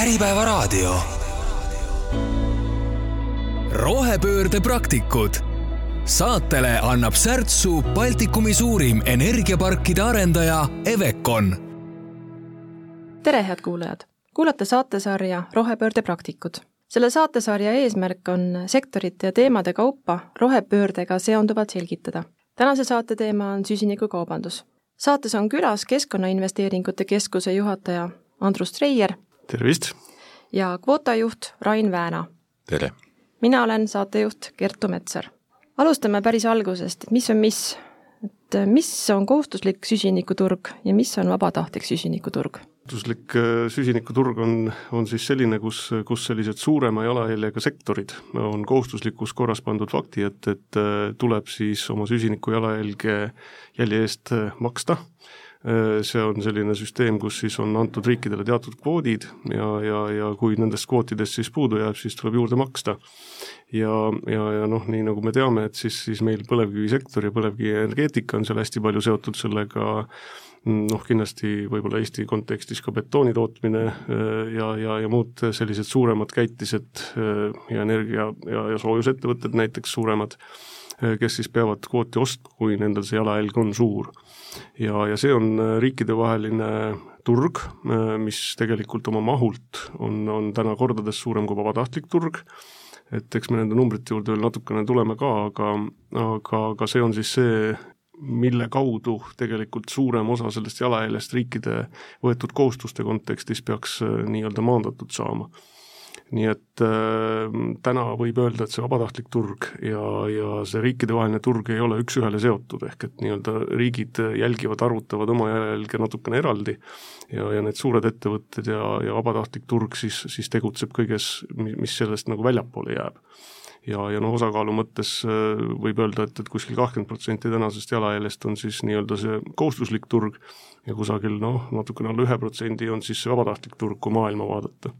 Äripäevaraadio. rohepöörde praktikud. saatele annab särtsu Baltikumi suurim energiaparkide arendaja Evecon. tere, head kuulajad! kuulate saatesarja Rohepöörde praktikud. selle saatesarja eesmärk on sektorite ja teemade kaupa rohepöördega seonduvalt selgitada. tänase saate teema on süsinikukaubandus. saates on külas Keskkonnainvesteeringute Keskuse juhataja Andrus Treier tervist! ja kvootajuht Rain Vääna. tere! mina olen saatejuht Kertu Metsar. alustame päris algusest, et mis on mis? et mis on kohustuslik süsinikuturg ja mis on vabatahtlik süsinikuturg? kohustuslik äh, süsinikuturg on, on siis selline, kus, kus sellised suurema jalajäljega sektorid on kohustuslikus korras pandud fakti, et, et äh, tuleb siis oma süsiniku jalajälge, jälje eest äh, maksta Äh, see on selline süsteem, kus siis on antud riikidele teatud kvoodid ja, ja, ja kui nendest kvootidest siis puudu jääb, siis tuleb juurde maksta. ja, ja, ja noh, nii nagu me teame, et siis, siis meil põlevkivisektor ja põlevkivienergeetika on seal hästi palju seotud sellega, noh kindlasti võib-olla Eesti kontekstis ka betooni tootmine äh, ja, ja, ja muud sellised suuremad käitised äh, ja energia ja, ja soojusettevõtted näiteks suuremad, kes siis peavad kvooti ostma, kui nendel see jalajälg on suur. Ja, ja see on äh, riikidevaheline turg, äh, mis tegelikult oma mahult on, on täna kordades suurem kui vabatahtlik turg, et eks me nende numbrite juurde veel natukene tuleme ka, aga, aga, aga see on siis see, mille kaudu tegelikult suurem osa sellest jalajäljest riikide võetud kohustuste kontekstis peaks nii-öelda maandatud saama nii et äh, täna võib öelda, et see vabatahtlik turg ja, ja see riikidevaheline turg ei ole üks-ühele seotud, ehk et nii-öelda riigid jälgivad, arvutavad oma jälge natukene eraldi ja, ja need suured ettevõtted ja, ja vabatahtlik turg siis, siis tegutseb kõiges, mis sellest nagu väljapoole jääb. Ja, ja noh, osakaalu mõttes äh, võib öelda, et, et kuskil kakskümmend protsenti tänasest jalajäljest on siis nii-öelda see kohustuslik turg ja kusagil noh, natukene alla ühe protsendi on siis see vabatahtlik turg, kui maailma vaadata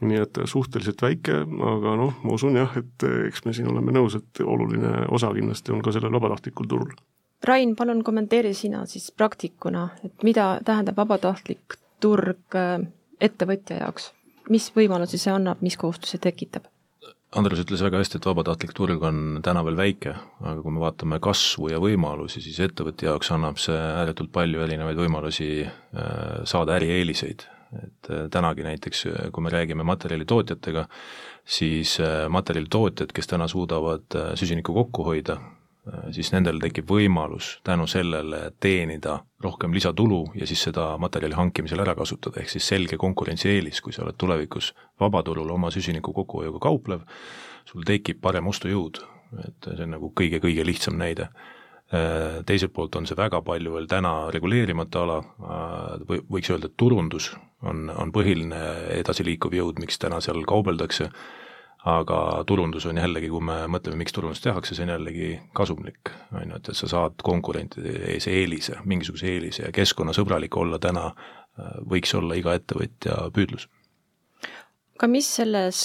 nii et suhteliselt väike, aga noh, ma usun jah, et eks me siin oleme nõus, et oluline osa kindlasti on ka sellel vabatahtlikul turul. Rain, palun kommenteeri sina siis praktikuna, et mida tähendab vabatahtlik turg äh, ettevõtja jaoks, mis võimalusi see annab, mis kohustusi tekitab? Andres ütles väga hästi, et vabatahtlik turg on täna veel väike, aga kui me vaatame kasvu ja võimalusi, siis ettevõtja jaoks annab see ääretult palju erinevaid võimalusi äh, saada ärieeliseid et äh, tänagi näiteks, äh, kui me räägime materjalitootjatega, siis äh, materjalitootjad, kes täna suudavad süsinikku kokku hoida, siis nendel tekib võimalus tänu sellele teenida rohkem lisatulu ja siis seda materjali hankimisel ära kasutada, ehk siis selge konkurentsieelis, kui sa oled tulevikus vabaturul oma süsiniku kokkuhoiuga kauplev, sul tekib parem ostujõud, et see on nagu kõige-kõige lihtsam näide teiselt poolt on see väga palju veel täna reguleerimata ala, või võiks öelda, et turundus on, on põhiline edasiliikuv jõud, miks täna seal kaubeldakse, aga turundus on jällegi, kui me mõtleme, miks turundust tehakse, see on jällegi kasumlik, on ju, et, et sa saad konkurentide ees eelise, mingisuguse eelise ja keskkonnasõbralik olla täna võiks olla iga ettevõtja püüdlus. aga mis selles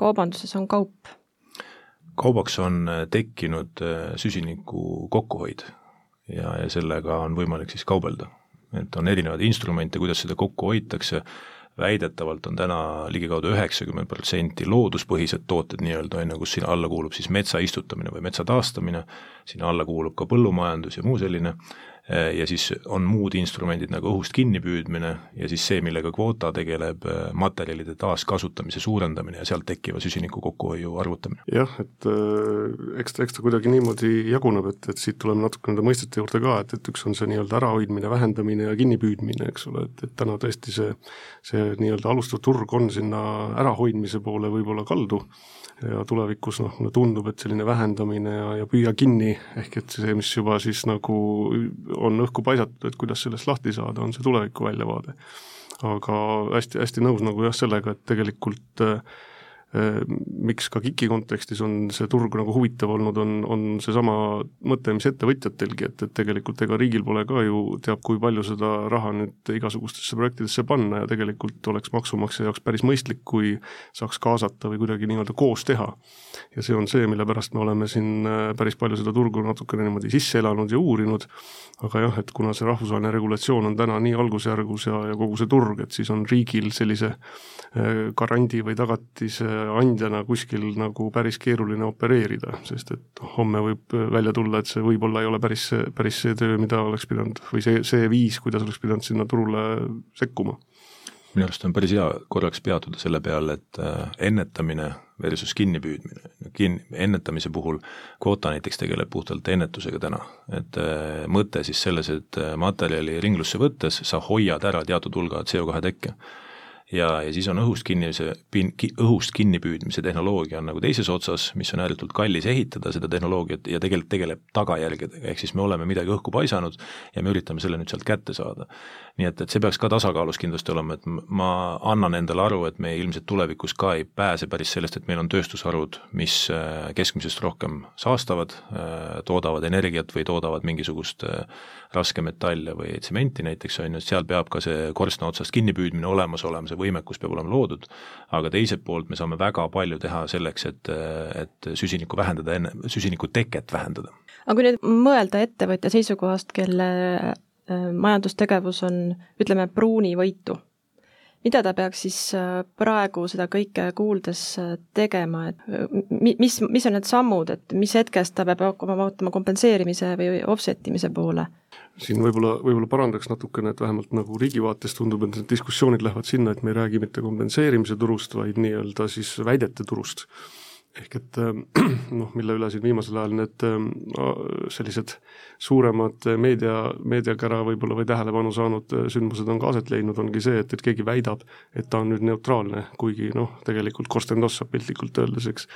kaubanduses on kaup? Kaubaks on tekkinud süsiniku kokkuhoid ja, ja sellega on võimalik siis kaubelda. Et on erinevaid instrumente, kuidas seda kokku hoitakse, väidetavalt on täna ligikaudu üheksakümmend protsenti looduspõhised tooted nii-öelda, on ju, kus sinna alla kuulub siis metsa istutamine või metsa taastamine, sinna alla kuulub ka põllumajandus ja muu selline, Äh, ja siis on muud instrumendid nagu õhust kinnipüüdmine ja siis see, millega kvoota tegeleb, äh, materjalide taaskasutamise suurendamine ja sealt tekkiva süsiniku kokkuhoiu arvutamine. jah, et äh, eks ta, eks ta kuidagi niimoodi jaguneb, et, et siit tuleme natuke nende mõistete juurde ka, et, et üks on see nii-öelda ärahoidmine, vähendamine ja kinnipüüdmine, eks ole, et, et täna tõesti see, see nii-öelda alustav turg on sinna ärahoidmise poole võib-olla kaldu ja tulevikus noh, mulle tundub, et selline vähendamine ja, ja püüa kinni, ehk et see, mis juba siis nagu on õhku paisatud, et kuidas sellest lahti saada, on see tuleviku väljavaade. aga hästi, hästi nõus nagu jah, sellega, et tegelikult äh, miks ka KIK-i kontekstis on see turg nagu huvitav olnud, on, on seesama mõte, mis ettevõtjatelgi, et, et tegelikult ega riigil pole ka ju teab kui palju seda raha nüüd igasugustesse projektidesse panna ja tegelikult oleks maksumaksja jaoks päris mõistlik, kui saaks kaasata või kuidagi nii-öelda koos teha. ja see on see, mille pärast me oleme siin äh, päris palju seda turgu natukene niimoodi sisse elanud ja uurinud, aga jah, et kuna see rahvusvaheline regulatsioon on täna nii algusjärgus ja, ja kogu see turg, et siis on riigil sellise äh, garandi või tagatise andjana kuskil nagu päris keeruline opereerida, sest et homme võib välja tulla, et see võib-olla ei ole päris, päris see töö, mida oleks pidanud, või see, see viis, kuidas oleks pidanud sinna turule sekkuma. Minu arust on päris hea korraks peatuda selle peale, et äh, ennetamine versus kinnipüüdmine. Kin-, ennetamise puhul kvoota näiteks tegeleb puhtalt ennetusega täna, et äh, mõte siis selles, et äh, materjali ringlusse võttes sa hoiad ära teatud hulga CO2 tekke ja, ja siis on õhust kinnimise, õhust kinnipüüdmise tehnoloogia on nagu teises otsas, mis on ääretult kallis ehitada, seda tehnoloogiat, ja tegelikult tegeleb tagajärgedega, ehk siis me oleme midagi õhku paisanud ja me üritame selle nüüd sealt kätte saada. Nii et, et see peaks ka tasakaalus kindlasti olema, et ma annan endale aru, et me ilmselt tulevikus ka ei pääse päris sellest, et meil on tööstusharud, mis äh, keskmisest rohkem saastavad, äh, toodavad energiat või toodavad mingisugust äh, raskmetalle või tsementi näiteks, on ju, et seal peab ka see korstna otsast kinnipüüdmine olemas olema, see võimekus peab olema loodud, aga teiselt poolt me saame väga palju teha selleks, et, et süsinikku vähendada enne, süsiniku teket vähendada. aga kui nüüd mõelda ettevõtja seisukohast, kelle majandustegevus on, ütleme, pruunivõitu, mida ta peaks siis äh, praegu seda kõike kuuldes äh, tegema, et mis, mis on need sammud, et mis hetkest ta peab hakkama vaatama kompenseerimise või offset imise poole? siin võib-olla, võib-olla parandaks natukene, et vähemalt nagu riigi vaates tundub, et need diskussioonid lähevad sinna, et me ei räägi mitte kompenseerimise turust, vaid nii-öelda siis väidete turust. Ehk et äh, noh, mille üle siin viimasel ajal need äh, sellised suuremad meedia, meediakära võib-olla või tähelepanu saanud äh, sündmused on ka aset leidnud, ongi see, et, et keegi väidab, et ta on nüüd neutraalne, kuigi noh, tegelikult korsten tossab piltlikult öeldes, eks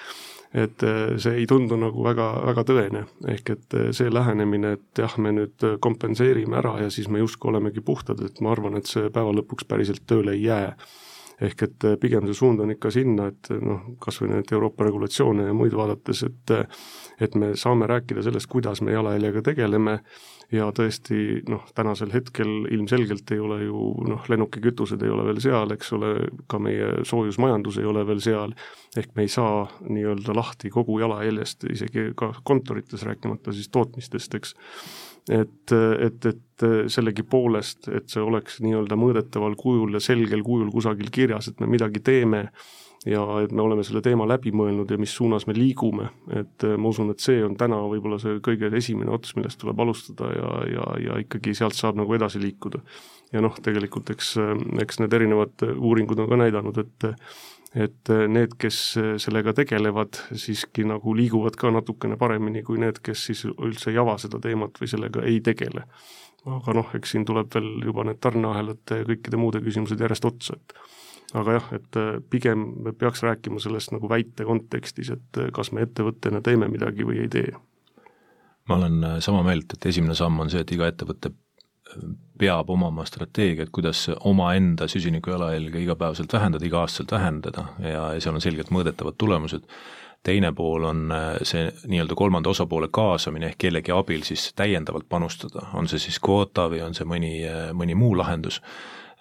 et äh, see ei tundu nagu väga, väga tõene, ehk et äh, see lähenemine, et jah, me nüüd äh, kompenseerime ära ja siis me justkui olemegi puhtad, et ma arvan, et see päeva lõpuks päriselt tööle ei jää. Ehk et pigem see suund on ikka sinna, et noh, kas või neid Euroopa regulatsioone ja muid vaadates, et et me saame rääkida sellest, kuidas me jalajäljega tegeleme ja tõesti noh, tänasel hetkel ilmselgelt ei ole ju noh, lennukikütused ei ole veel seal, eks ole, ka meie soojusmajandus ei ole veel seal, ehk me ei saa nii-öelda lahti kogu jalajäljest, isegi ka kontorites, rääkimata siis tootmistest, eks. Et, et, et sellegipoolest, et see oleks nii-öelda mõõdetaval kujul ja selgel kujul kusagil kirjas, et me midagi teeme, ja et me oleme selle teema läbi mõelnud ja mis suunas me liigume, et äh, ma usun, et see on täna võib-olla see kõige esimene ots, millest tuleb alustada ja, ja, ja ikkagi sealt saab nagu edasi liikuda. ja noh, tegelikult eks, äh, eks need erinevad uuringud on ka näidanud, et et äh, need, kes sellega tegelevad, siiski nagu liiguvad ka natukene paremini kui need, kes siis üldse ei ava seda teemat või sellega ei tegele. aga noh, eks siin tuleb veel juba need tarneahelate ja kõikide muude küsimused järjest otsa, et aga jah, et äh, pigem me peaks rääkima sellest nagu väite kontekstis, et kas me ettevõttena teeme midagi või ei tee. ma olen sama meelt, et esimene samm on see, et iga ettevõte peab omama strateegiat, kuidas omaenda süsiniku jalajälge igapäevaselt vähendada, iga-aastaselt vähendada. Ja, ja seal on selgelt mõõdetavad tulemused. teine pool on see nii-öelda kolmanda osapoole kaasamine ehk kellegi abil siis täiendavalt panustada, on see siis kvoota või on see mõni, mõni muu lahendus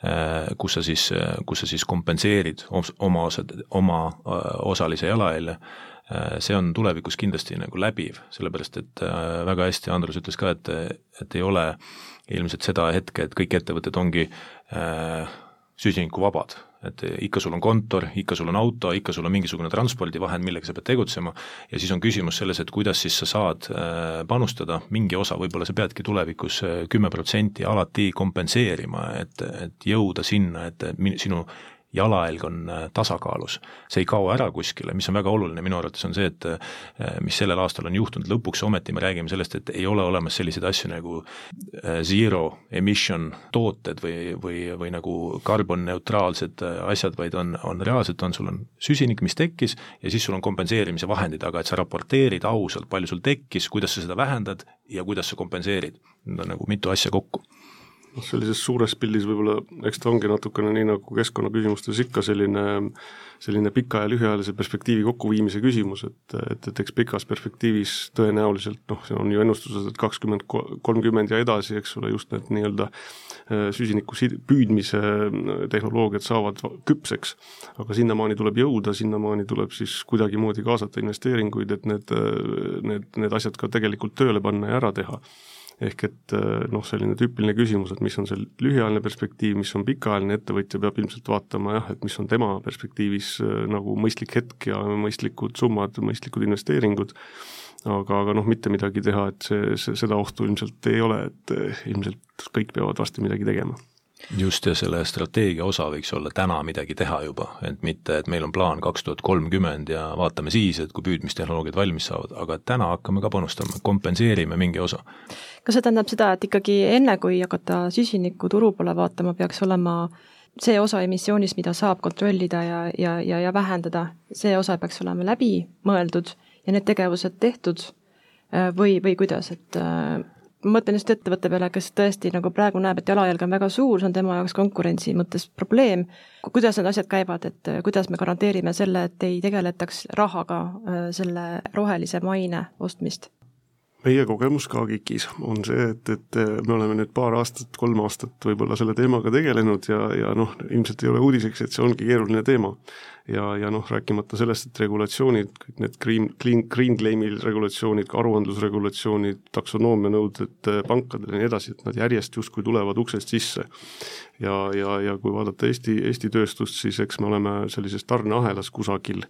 Äh, kus sa siis, kus sa siis kompenseerid oma osad, oma äh, osalise jalajälje, äh, see on tulevikus kindlasti nagu läbiv, sellepärast et väga hästi Andrus ütles ka, et, et ei ole ilmselt seda hetke, et kõik ettevõtted ongi süsinikuvabad. Et ikka sul on kontor, ikka sul on auto, ikka sul on mingisugune transpordivahend, millega sa pead tegutsema, ja siis on küsimus selles, et kuidas siis sa saad äh, panustada. Mingi osa, võib-olla sa peadki tulevikus äh, kümme protsenti alati kompenseerima, et, et jõuda sinna, et sinu jalajälg on äh, tasakaalus. see ei kao ära kuskile, mis on väga oluline minu arvates, on see, et äh, mis sellel aastal on juhtunud, lõpuks ometi me räägime sellest, et ei ole olemas selliseid asju nagu äh, zero emission tooted või, või, või nagu karbonneutraalsed asjad, vaid on, on reaalselt, on, sul on süsinik, mis tekkis, ja siis sul on kompenseerimise vahendid, aga et sa raporteerid ausalt, palju sul tekkis, kuidas sa seda vähendad ja kuidas sa kompenseerid. Need on nagu mitu asja kokku noh, sellises suures pildis võib-olla eks ta ongi natukene nii, nagu keskkonnaküsimustes ikka selline selline pika ja lühiajalise perspektiivi kokkuviimise küsimus, et, et, et eks pikas perspektiivis tõenäoliselt noh, see on ju ennustused, et kakskümmend, kolmkümmend ja edasi, eks ole, just need nii-öelda äh, süsiniku püüdmise äh, tehnoloogiad saavad küpseks. aga sinnamaani tuleb jõuda, sinnamaani tuleb siis kuidagimoodi kaasata investeeringuid, et need, äh, need, need asjad ka tegelikult tööle panna ja ära teha ehk et äh, noh, selline tüüpiline küsimus, et mis on see lühiajaline perspektiiv, mis on pikaajaline, ettevõtja peab ilmselt vaatama jah, et mis on tema perspektiivis äh, nagu mõistlik hetk ja mõistlikud summad, mõistlikud investeeringud, aga, aga noh, mitte midagi teha, et see, see, seda ohtu ilmselt ei ole, et äh, ilmselt kõik peavad varsti midagi tegema just, ja selle strateegia osa võiks olla täna midagi teha juba, et mitte, et meil on plaan kaks tuhat kolmkümmend ja vaatame siis, et kui püüdmistehnoloogiad valmis saavad, aga täna hakkame ka panustama, kompenseerime mingi osa. Kas see tähendab seda, et ikkagi enne, kui hakata süsiniku turu poole vaatama, peaks olema see osa emissioonist, mida saab kontrollida ja, ja, ja, ja vähendada, see osa peaks olema läbi mõeldud ja need tegevused tehtud? Või, või kuidas, et ma mõtlen just ettevõtte peale, kes tõesti nagu praegu näeb, et jalajälg on väga suur, see on tema jaoks konkurentsi mõttes probleem, kuidas need asjad käivad, et äh, kuidas me garanteerime selle, et ei tegeletaks rahaga äh, selle rohelise maine ostmist? Meie kogemus ka KIK-is on see, et, et äh, me oleme nüüd paar aastat, kolm aastat võib-olla selle teemaga tegelenud ja, ja noh, ilmselt ei ole uudiseks, et see ongi keeruline teema ja, ja noh, rääkimata sellest, et regulatsioonid, kõik need green, clean, green claim'i regulatsioonid, aruandlusregulatsioonid, taksonoomia nõuded äh, pankadele ja nii edasi, et nad järjest justkui tulevad uksest sisse. ja, ja, ja kui vaadata Eesti, Eesti tööstust, siis eks me oleme sellises tarneahelas kusagil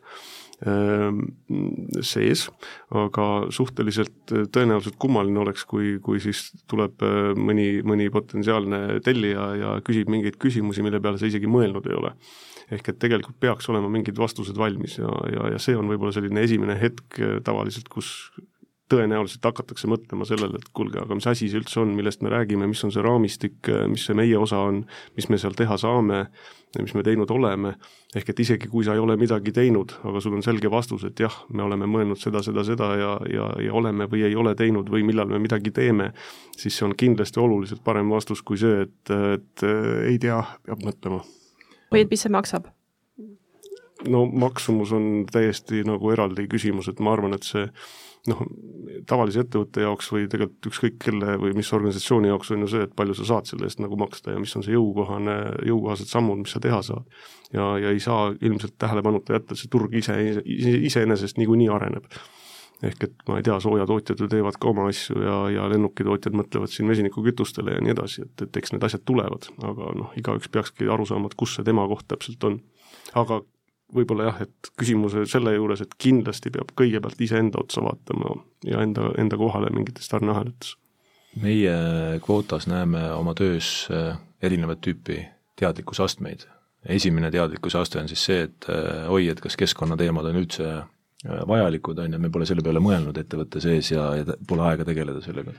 sees, aga suhteliselt äh, tõenäoliselt kummaline oleks, kui, kui siis tuleb äh, mõni, mõni potentsiaalne tellija ja küsib mingeid küsimusi, mille peale sa isegi mõelnud ei ole. Ehk et tegelikult peaks olema mingid vastused valmis ja, ja, ja see on võib-olla selline esimene hetk eh, tavaliselt, kus tõenäoliselt hakatakse mõtlema sellele, et kuulge, aga mis asi see üldse on, millest me räägime, mis on see raamistik, mis see meie osa on, mis me seal teha saame, mis me teinud oleme, ehk et isegi kui sa ei ole midagi teinud, aga sul on selge vastus, et jah, me oleme mõelnud seda, seda, seda ja, ja, ja oleme või ei ole teinud või millal me midagi teeme, siis see on kindlasti oluliselt parem vastus kui see, et, et ei tea, peab mõtlema või et mis see maksab? No maksumus on täiesti nagu eraldi küsimus, et ma arvan, et see noh, tavalise ettevõtte jaoks või tegelikult ükskõik kelle või mis organisatsiooni jaoks on ju see, et palju sa saad selle eest nagu maksta ja mis on see jõukohane, jõukohased sammud, mis sa teha saad. ja, ja ei saa ilmselt tähelepanuta jätta, see turg ise, ise, iseenesest niikuinii areneb ehk et ma ei tea, soojatootjad ju teevad ka oma asju ja, ja lennukitootjad mõtlevad siin vesinikukütustele ja nii edasi, et, et eks need asjad tulevad, aga noh, igaüks peakski aru saama, et kus see tema koht täpselt on. aga võib-olla jah, et küsimuse selle juures, et kindlasti peab kõigepealt iseenda otsa vaatama ja enda, enda kohale mingites tarneahelates. meie kvootas näeme oma töös äh, erinevat tüüpi teadlikkusastmeid. esimene teadlikkuse aste on siis see, et äh, oi, et kas keskkonnateemad on üldse Äh, vajalikud, on ju, me pole selle peale mõelnud ettevõtte sees ja, ja pole aega tegeleda sellega.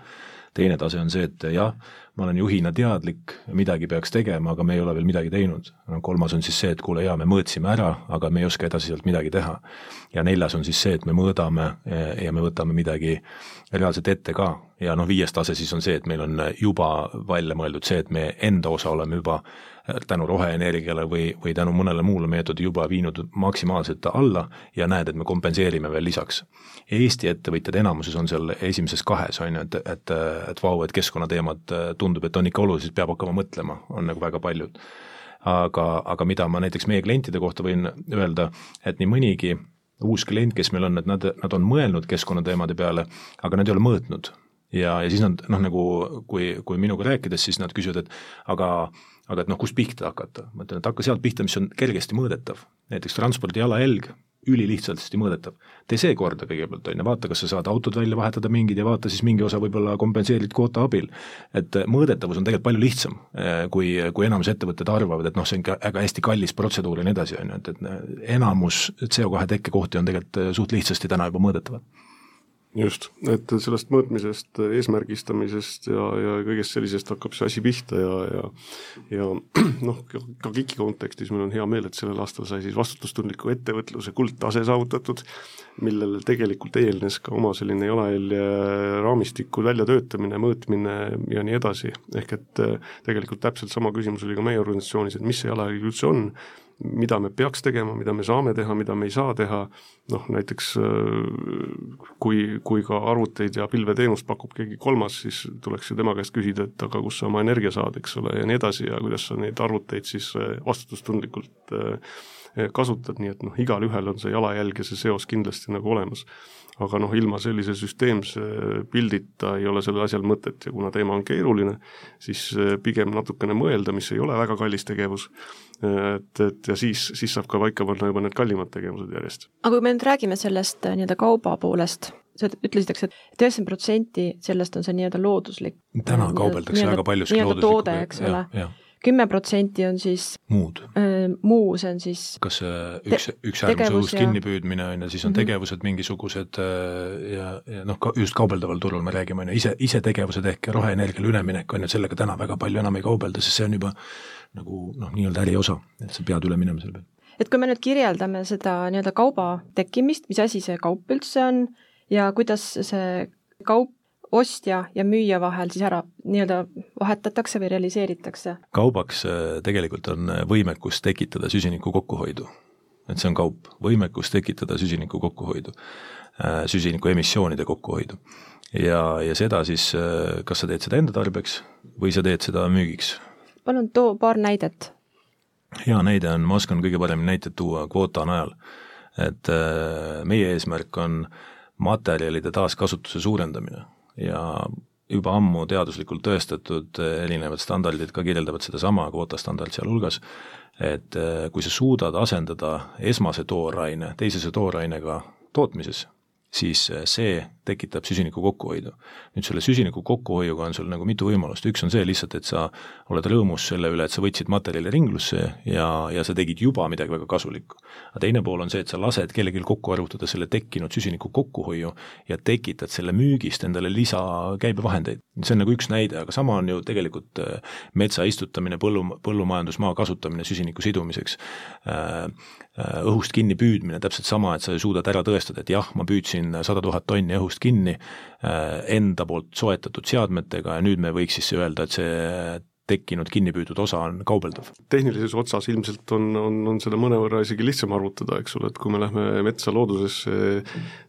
Teine tase on see, et jah, ma olen juhina teadlik, midagi peaks tegema, aga me ei ole veel midagi teinud. kolmas on siis see, et kuule, jaa, me mõõtsime ära, aga me ei oska edasi sealt midagi teha. ja neljas on siis see, et me mõõdame ja me võtame midagi reaalselt ette ka ja noh, viies tase siis on see, et meil on juba välja mõeldud see, et me enda osa oleme juba tänu roheenergiale või, või tänu mõnele muule meetodi juba viinud maksimaalselt alla ja näed, et me kompenseerime veel lisaks. Eesti ettevõtjad enamuses on seal esimeses kahes, on ju, et, et, et vau, et keskkonnateemad tundub, et on ikka olulised, peab hakkama mõtlema, on nagu väga paljud. aga, aga mida ma näiteks meie klientide kohta võin öelda, et nii mõnigi uus klient, kes meil on, et nad, nad on mõelnud keskkonnateemade peale, aga nad ei ole mõõtnud ja, ja siis nad noh, nagu kui, kui minuga rääkides, siis nad küsivad, et aga aga et noh, kust pihta hakata, ma ütlen, et hakka sealt pihta, mis on kergesti mõõdetav. näiteks transpordi jalajälg, ülilihtsasti mõõdetav. tee see korda kõigepealt, on ju, vaata, kas sa saad autod välja vahetada mingid ja vaata siis mingi osa võib-olla kompenseerid kvoota abil. et mõõdetavus on tegelikult palju lihtsam, eh, kui, kui enamus ettevõtted arvavad, et noh, see on ikka väga hästi kallis protseduur ja nii edasi, on ju, et, et enamus CO2 tekkekohti on tegelikult suht lihtsasti täna juba mõõdetavad just, et sellest mõõtmisest, eesmärgistamisest ja, ja kõigest sellisest hakkab see asi pihta ja, ja ja noh, ka KIK-i kontekstis mul on hea meel, et sellel aastal sai siis vastutustundliku ettevõtluse kuldtase saavutatud, millele tegelikult eelnes ka oma selline jalajälje raamistiku väljatöötamine, mõõtmine ja nii edasi, ehk et tegelikult täpselt sama küsimus oli ka meie organisatsioonis, et mis see jalajälg üldse on, mida me peaks tegema, mida me saame teha, mida me ei saa teha, noh näiteks äh, kui, kui ka arvuteid ja pilveteenust pakub keegi kolmas, siis tuleks ju tema käest küsida, et aga kust sa oma energia saad, eks ole, ja nii edasi ja kuidas sa neid arvuteid siis äh, vastutustundlikult äh, kasutad, nii et noh, igalühel on see jalajälg ja see seos kindlasti nagu olemas aga noh, ilma sellise süsteemse pildita ei ole sellel asjal mõtet ja kuna teema on keeruline, siis eh, pigem natukene mõelda, mis ei ole väga kallis tegevus, et, et ja siis, siis saab ka paika panna juba need kallimad tegevused järjest. aga kui me nüüd räägime sellest eh, nii-öelda kauba poolest, sa ütlesid, eks, et üheksakümmend protsenti sellest on see nii-öelda looduslik. täna kaubeldakse väga paljuski looduslikku. toode, eks ole kümme protsenti on siis muud äh,, muu, see on siis kas üks, üks äärmus õhust ja... kinnipüüdmine on ju, siis on mm -hmm. tegevused mingisugused äh, ja, ja noh, ka just kaubeldaval turul me räägime, on ju, ise, isetegevused ehk roheenergiale üleminek on ju, sellega täna väga palju enam ei kaubelda, sest see on juba nagu noh, nii-öelda äriosa, et sa pead üle minema selle peale. et kui me nüüd kirjeldame seda nii-öelda kauba tekkimist, mis asi see kaup üldse on ja kuidas see kaup ostja ja müüja vahel siis ära nii-öelda vahetatakse või realiseeritakse? kaubaks äh, tegelikult on äh, võimekus tekitada süsiniku kokkuhoidu. et see on kaup, võimekus tekitada süsiniku kokkuhoidu, äh, süsiniku emissioonide kokkuhoidu. ja, ja seda siis, kas sa teed seda enda tarbeks või sa teed seda müügiks. palun too paar näidet. hea näide on, ma oskan kõige paremini näiteid tuua kvoota najal. et meie eesmärk on materjalide taaskasutuse suurendamine ja juba ammu teaduslikult tõestatud erinevad standardid ka kirjeldavad sedasama, kvootastandard sealhulgas, et eh, kui sa suudad asendada esmase tooraine teisese toorainega tootmises, siis eh, see tekitab süsiniku kokkuhoidu. nüüd selle süsiniku kokkuhoiuga on sul nagu mitu võimalust, üks on see lihtsalt, et sa oled rõõmus selle üle, et sa võtsid materjali ringlusse ja, ja sa tegid juba midagi väga kasulikku. aga teine pool on see, et sa lased kellelgi kokku arvutada selle tekkinud süsiniku kokkuhoiu ja tekitad selle müügist endale lisakäibevahendeid. see on nagu üks näide, aga sama on ju tegelikult äh, metsa istutamine, põllu, põllumajandusmaa kasutamine süsiniku sidumiseks, äh, äh, õhust kinni püüdmine, täpselt sama, et sa suudad ära tõestada, et jah, ma püüdsin sada tuhat tonni õhust ust kinni äh, enda poolt soetatud seadmetega ja nüüd me võiks siis öelda, et see tekkinud kinnipüüdud osa on kaubeldav. tehnilises otsas ilmselt on, on, on seda mõnevõrra isegi lihtsam arvutada, eks ole, et kui me lähme metsa loodusesse,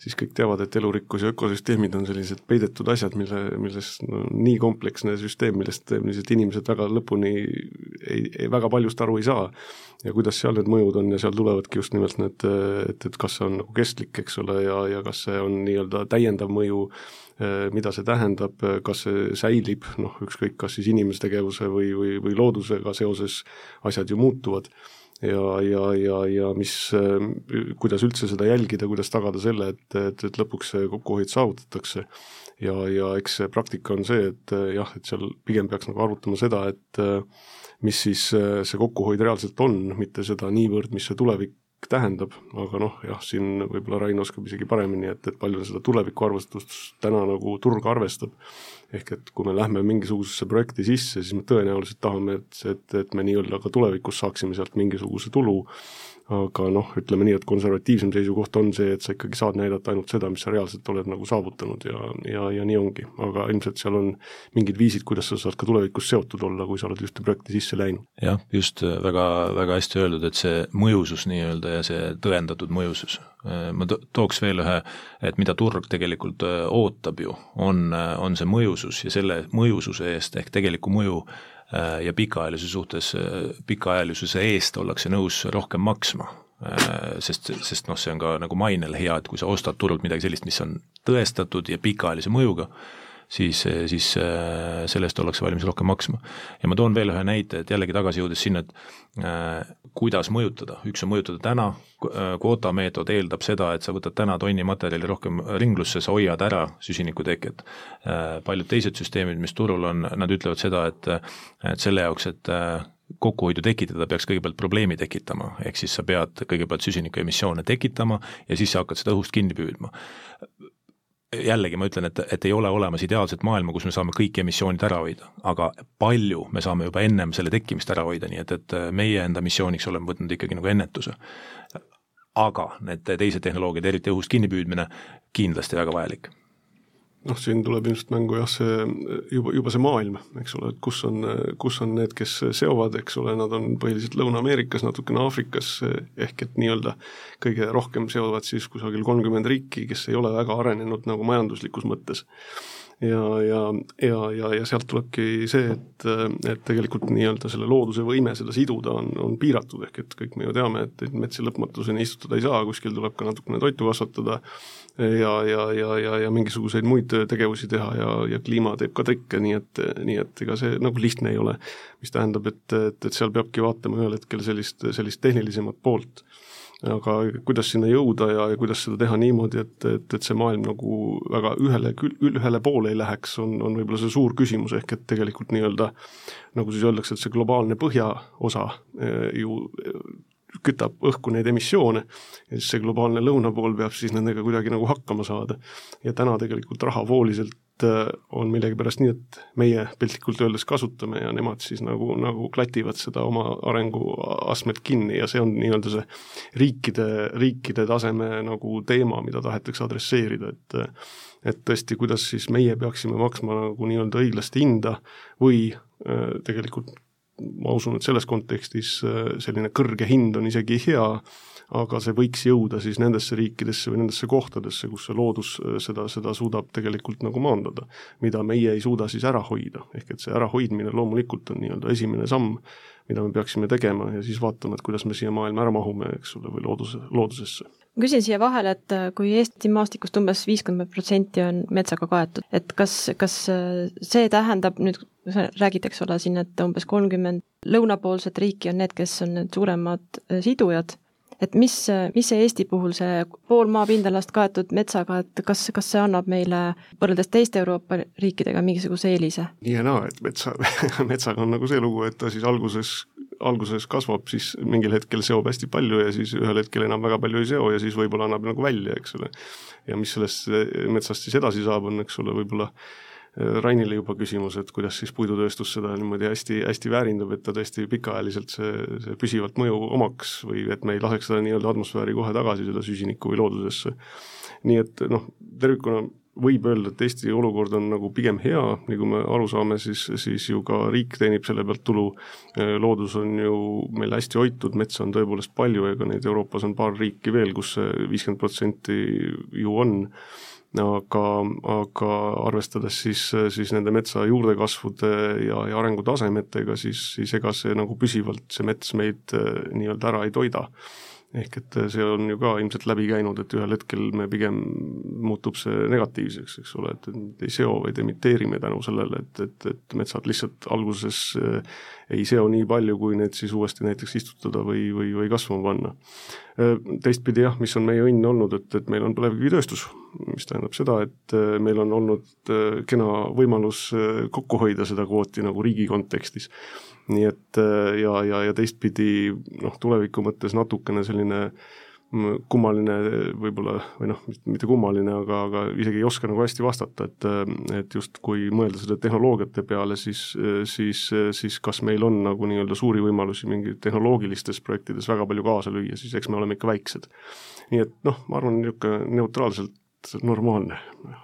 siis kõik teavad, et elurikkus ja ökosüsteemid on sellised peidetud asjad, mille, milles no, nii kompleksne süsteem, millest ilmselt inimesed väga lõpuni ei, ei, väga paljust aru ei saa. ja kuidas seal need mõjud on ja seal tulevadki just nimelt need, et, et kas see on nagu kestlik, eks ole, ja, ja kas see on nii-öelda täiendav mõju Äh, mida see tähendab, kas see säilib, noh ükskõik, kas siis inimestegevuse või, või, või loodusega seoses asjad ju muutuvad ja, ja, ja, ja mis, äh, kuidas üldse seda jälgida, kuidas tagada selle, et, et, et lõpuks see kokkuhoid saavutatakse. ja, ja eks see praktika on see, et jah, et seal pigem peaks nagu arutama seda, et mis siis see kokkuhoid reaalselt on, mitte seda niivõrd, mis see tulevik tähendab, aga noh, jah, siin võib-olla Rain oskab isegi paremini, et, et palju seda tulevikuarvestust täna nagu turg arvestab. ehk et kui me lähme mingisugusesse projekti sisse, siis me tõenäoliselt tahame, et, et, et me nii-öelda ka tulevikus saaksime sealt mingisuguse tulu aga noh, ütleme nii, et konservatiivsem seisukoht on see, et sa ikkagi saad näidata ainult seda, mis sa reaalselt oled nagu saavutanud ja, ja, ja nii ongi. aga ilmselt seal on mingid viisid, kuidas sa saad ka tulevikus seotud olla, kui sa oled ühte projekti sisse läinud. jah, just äh, väga, väga hästi öeldud, et see mõjusus nii-öelda ja see tõendatud mõjusus. Äh, ma to-, tooks veel ühe, et mida turg tegelikult äh, ootab ju, on, on see mõjusus ja selle mõjususe eest ehk tegeliku mõju ja pikaajalisuse suhtes, äh, pikaajalisuse eest ollakse nõus rohkem maksma. Äh, sest, sest noh, see on ka nagu mainele hea, et kui sa ostad turult midagi sellist, mis on tõestatud ja pikaajalise mõjuga, siis, siis äh, selle eest ollakse valmis rohkem maksma. ja ma toon veel ühe näite, et jällegi tagasi jõudes sinna, et äh, kuidas mõjutada, üks on mõjutada täna, äh, kvoota meetod eeldab seda, et sa võtad täna tonni materjali rohkem ringlusse, sa hoiad ära süsinikuteket äh,. paljud teised süsteemid, mis turul on, nad ütlevad seda, et, et selle jaoks, et äh, kokkuhoidu tekitada, peaks kõigepealt probleemi tekitama, ehk siis sa pead kõigepealt süsinikuemissioone tekitama ja siis sa hakkad seda õhust kinni püüdma jällegi ma ütlen, et, et ei ole olemas ideaalset maailma, kus me saame kõik emissioonid ära hoida, aga palju me saame juba ennem selle tekkimist ära hoida, nii et, et meie enda missiooniks oleme võtnud ikkagi nagu ennetuse. aga need teised tehnoloogiad, eriti õhust kinnipüüdmine, kindlasti väga vajalik noh, siin tuleb ilmselt mängu jah, see juba, juba see maailm, eks ole, et kus on, kus on need, kes seovad, eks ole, nad on põhiliselt Lõuna-Ameerikas, natukene Aafrikas, ehk et nii-öelda kõige rohkem seovad siis kusagil kolmkümmend riiki, kes ei ole väga arenenud nagu majanduslikus mõttes ja, ja, ja, ja, ja sealt tulebki see, et, et tegelikult nii-öelda selle looduse võime seda siduda on, on piiratud, ehk et kõik me ju teame, et, et metsi lõpmatuseni istutada ei saa, kuskil tuleb ka natukene toitu kasvatada ja, ja, ja, ja, ja mingisuguseid muid tegevusi teha ja, ja kliima teeb ka trikke, nii et, nii et ega see nagu lihtne ei ole. mis tähendab, et, et, et seal peabki vaatama ühel hetkel sellist, sellist tehnilisemat poolt aga kuidas sinna jõuda ja, ja kuidas seda teha niimoodi, et, et, et see maailm nagu väga ühele, ühele poole ei läheks, on, on võib-olla see suur küsimus, ehk et tegelikult nii-öelda nagu siis öeldakse, et see globaalne põhjaosa eh, ju kütab õhku neid emissioone ja siis see globaalne lõunapool peab siis nendega kuidagi nagu hakkama saada. ja täna tegelikult rahavooliselt Äh, on millegipärast nii, et meie piltlikult öeldes kasutame ja nemad siis nagu, nagu klativad seda oma arenguastmet kinni ja see on nii-öelda see riikide, riikide taseme nagu teema, mida tahetakse adresseerida, et et tõesti, kuidas siis meie peaksime maksma nagu nii-öelda õiglast hinda või äh, tegelikult ma usun, et selles kontekstis äh, selline kõrge hind on isegi hea, aga see võiks jõuda siis nendesse riikidesse või nendesse kohtadesse, kus see loodus äh, seda, seda suudab tegelikult nagu maandada, mida meie ei suuda siis ära hoida, ehk et see ärahoidmine loomulikult on nii-öelda esimene samm, mida me peaksime tegema ja siis vaatama, et kuidas me siia maailma ära mahume, eks ole, või looduse, loodusesse ma küsin siia vahele, et äh, kui Eesti maastikust umbes viiskümmend protsenti on metsaga kaetud, et kas, kas äh, see tähendab nüüd, räägid, eks ole, siin, et umbes kolmkümmend lõunapoolset riiki on need, kes on need suuremad sidujad, et mis, mis see Eesti puhul, see pool maapindalast kaetud metsaga, et kas, kas see annab meile võrreldes teiste Euroopa riikidega mingisuguse eelise? nii ja naa, et metsa, metsaga on nagu see lugu, et ta siis alguses, alguses kasvab, siis mingil hetkel seob hästi palju ja siis ühel hetkel enam väga palju ei seo ja siis võib-olla annab nagu välja, eks ole. ja mis sellest metsast siis edasi saab, on eks ole, võib-olla Rainile juba küsimus, et kuidas siis puidutööstus seda niimoodi hästi, hästi väärindab, et ta tõesti pikaajaliselt see, see püsivat mõju omaks või et me ei laseks seda nii-öelda atmosfääri kohe tagasi, seda süsinikku või loodusesse. nii et noh, tervikuna võib öelda, et Eesti olukord on nagu pigem hea, nagu me aru saame, siis, siis ju ka riik teenib selle pealt tulu, loodus on ju meil hästi hoitud, metsa on tõepoolest palju, ega neid Euroopas on paar riiki veel, kus see viiskümmend protsenti ju on aga, aga arvestades siis, siis nende metsa juurdekasvude ja, ja arengutasemetega, siis, siis ega see nagu püsivalt, see mets meid eh, nii-öelda ära ei toida. Ehk et see on ju ka ilmselt läbi käinud, et ühel hetkel me pigem muutub see negatiivseks, eks ole, et ei seo, vaid emiteerime tänu sellele, et, et, et metsad lihtsalt alguses eh, ei seo nii palju, kui need siis uuesti näiteks istutada või, või, või kasvama panna. Teistpidi jah, mis on meie õnn olnud, et, et meil on põlevkivitööstus, mis tähendab seda, et meil on olnud kena võimalus kokku hoida seda kvooti nagu riigi kontekstis nii et äh, ja, ja, ja teistpidi noh, tuleviku mõttes natukene selline mm, kummaline võib-olla, või noh, mitte kummaline, aga, aga isegi ei oska nagu hästi vastata, et et just kui mõelda selle tehnoloogiate peale, siis, siis, siis kas meil on nagu nii-öelda suuri võimalusi mingi tehnoloogilistes projektides väga palju kaasa lüüa, siis eks me oleme ikka väiksed. nii et noh, ma arvan, niisugune neutraalselt normaalne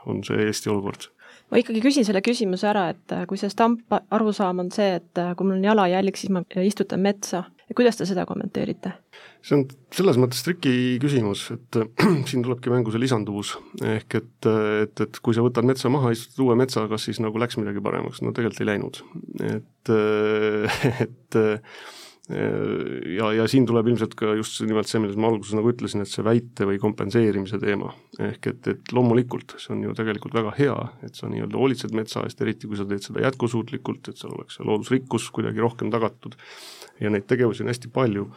on see Eesti olukord ma ikkagi küsin selle küsimuse ära, et kui see stamp arusaam on see, et kui mul on jalajälg, siis ma istutan metsa, kuidas te seda kommenteerite? see on selles mõttes triki küsimus, et siin tulebki mängu see lisanduvus, ehk et, et, et kui sa võtad metsa maha, istud uue metsa, kas siis nagu läks midagi paremaks, no tegelikult ei läinud. et, et ja, ja siin tuleb ilmselt ka just nimelt see, millest ma alguses nagu ütlesin, et see väite või kompenseerimise teema. ehk et, et loomulikult see on ju tegelikult väga hea, et sa nii-öelda hoolitsed metsa eest, eriti kui sa teed seda jätkusuutlikult, et seal oleks see loodusrikkus kuidagi rohkem tagatud ja neid tegevusi on hästi palju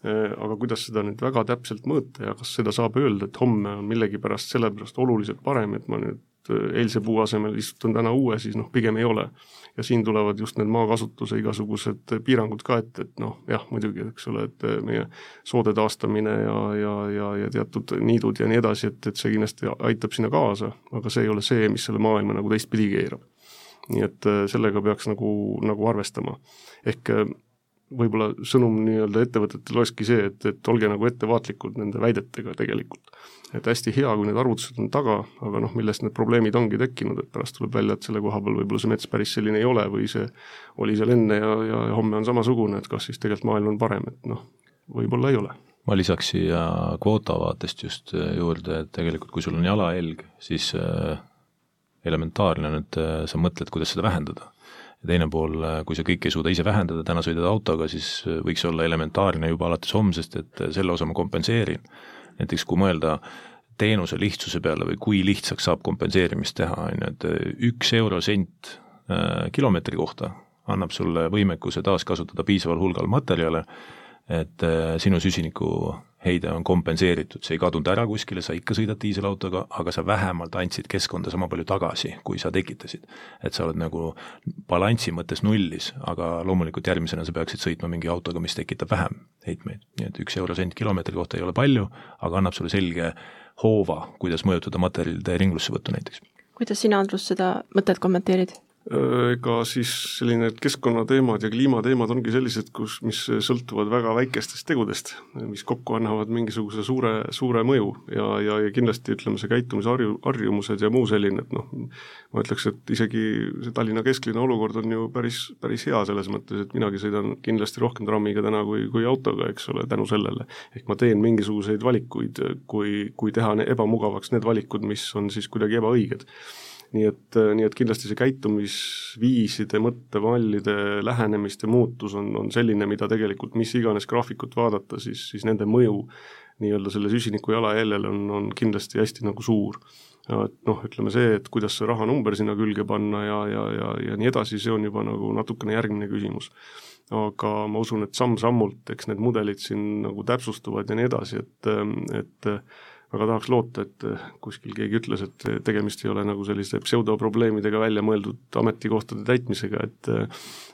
aga kuidas seda nüüd väga täpselt mõõta ja kas seda saab öelda, et homme on millegipärast sellepärast oluliselt parem, et ma nüüd eilse puu asemel istutan täna uue, siis noh, pigem ei ole. ja siin tulevad just need maakasutuse igasugused piirangud ka ette, et noh, jah, muidugi, eks ole, et meie soode taastamine ja, ja, ja, ja teatud niidud ja nii edasi, et, et see kindlasti aitab sinna kaasa, aga see ei ole see, mis selle maailma nagu teistpidi keerab. nii et sellega peaks nagu, nagu arvestama. ehk võib-olla sõnum nii-öelda ettevõtetele olekski see, et, et olge nagu ettevaatlikud nende väidetega tegelikult. et hästi hea, kui need arvutused on taga, aga noh, millest need probleemid ongi tekkinud, et pärast tuleb välja, et selle koha peal võib-olla see mets päris selline ei ole või see oli seal enne ja, ja homme on samasugune, et kas siis tegelikult maailm on parem, et noh, võib-olla ei ole ma lisaks siia kvoota vaatest just juurde, et tegelikult kui sul on jalajälg, siis äh, elementaarne on, et äh, sa mõtled, kuidas seda vähendada ja teine pool, kui sa kõike ei suuda ise vähendada, täna sõidad autoga, siis võiks olla elementaarne juba alates homsest, et selle osa ma kompenseerin. näiteks kui mõelda teenuse lihtsuse peale või kui lihtsaks saab kompenseerimist teha, on ju, et üks eurosent äh, kilomeetri kohta annab sulle võimekuse taaskasutada piisaval hulgal materjale, et äh, sinu süsinikuheide on kompenseeritud, see ei kadunud ära kuskile, sa ikka sõidad diiselautoga, aga sa vähemalt andsid keskkonda sama palju tagasi, kui sa tekitasid. et sa oled nagu balansi mõttes nullis, aga loomulikult järgmisena sa peaksid sõitma mingi autoga, mis tekitab vähem heitmeid, nii et üks euro sent kilomeetri kohta ei ole palju, aga annab sulle selge hoova, kuidas mõjutada materjalide ringlussevõttu näiteks. kuidas sina, Andrus, seda mõtet kommenteerid? Ega siis selline keskkonnateemad ja kliimateemad ongi sellised, kus, mis sõltuvad väga väikestest tegudest, mis kokku annavad mingisuguse suure, suure mõju ja, ja, ja kindlasti ütleme, see käitumisharju, harjumused ja muu selline, et noh, ma ütleks, et isegi see Tallinna kesklinna olukord on ju päris, päris hea selles mõttes, et minagi sõidan kindlasti rohkem trammiga täna kui, kui autoga, eks ole, tänu sellele. ehk ma teen mingisuguseid valikuid, kui, kui teha ebamugavaks need valikud, mis on siis kuidagi ebaõiged nii et, äh, nii et kindlasti see käitumisviiside, mõttemallide, lähenemiste muutus on, on selline, mida tegelikult mis iganes graafikut vaadata, siis, siis nende mõju nii-öelda selle süsiniku jalajäljele on, on kindlasti hästi nagu suur. et noh, ütleme see, et kuidas see rahanumber sinna külge panna ja, ja, ja, ja nii edasi, see on juba nagu natukene järgmine küsimus aga ma usun, et samm-sammult, eks need mudelid siin nagu täpsustuvad ja nii edasi, et, et väga tahaks loota, et eh, kuskil keegi ütles, et tegemist ei ole nagu selliste pseudoprobleemidega välja mõeldud ametikohtade täitmisega, et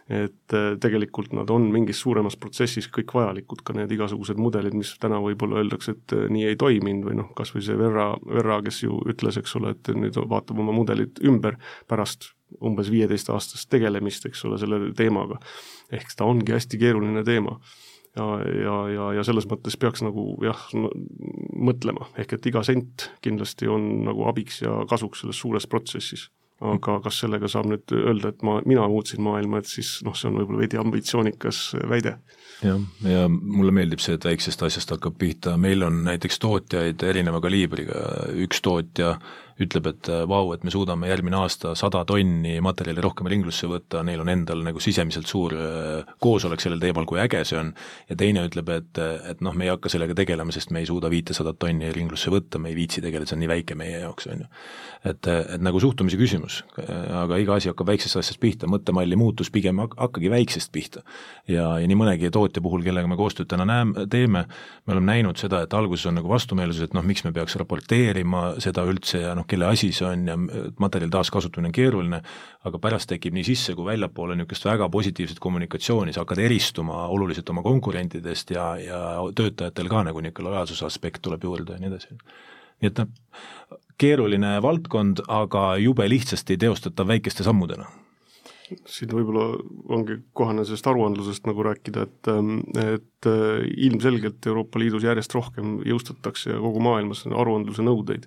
et eh, tegelikult nad on mingis suuremas protsessis kõik vajalikud, ka need igasugused mudelid, mis täna võib-olla öeldakse, et eh, nii ei toiminud või noh, kas või see Verra, Verra, kes ju ütles, eks ole, et nüüd vaatab oma mudelid ümber pärast umbes viieteistaastast tegelemist, eks ole, selle teemaga. ehk ta ongi hästi keeruline teema ja, ja, ja, ja selles mõttes peaks nagu jah mõtlema, ehk et iga sent kindlasti on nagu abiks ja kasuks selles suures protsessis. aga kas sellega saab nüüd öelda, et ma, mina muutsin maailma, et siis noh, see on võib-olla veidi ambitsioonikas väide. Jah, ja mulle meeldib see, et väiksest asjast hakkab pihta, meil on näiteks tootjaid erineva kaliibriga, üks tootja ütleb, et äh, vau, et me suudame järgmine aasta sada tonni materjali rohkem ringlusse võtta, neil on endal nagu sisemiselt suur äh, koosolek sellel teemal, kui äge see on, ja teine ütleb, et, et noh, me ei hakka sellega tegelema, sest me ei suuda viitesadat tonni ringlusse võtta, me ei viitsi tegeleda, see on nii väike meie jaoks, on ju. et, et nagu suhtumise küsimus, aga iga asi hakkab väiksest asjast pihta, mõttemalli muutus pigem hakkagi väiksest pihta. ja, ja nii mõnegi tootja puhul, kellega me koostööd täna näeme, teeme, me oleme näinud seda, et alguses on nagu vastumeelsus, et noh, miks me peaks raporteerima seda üldse ja noh, noh, kelle asi see on ja materjali taaskasutamine on keeruline, aga pärast tekib nii sisse kui väljapoole niisugust väga positiivset kommunikatsiooni, sa hakkad eristuma oluliselt oma konkurentidest ja, ja töötajatel ka nagu niisugune lojaalsuse aspekt tuleb juurde ja nii edasi. nii et noh, keeruline valdkond, aga jube lihtsasti teostatav väikeste sammudena siin võib-olla ongi kohane sellest aruandlusest nagu rääkida, et, et ilmselgelt Euroopa Liidus järjest rohkem jõustatakse ja kogu maailmas aruandluse nõudeid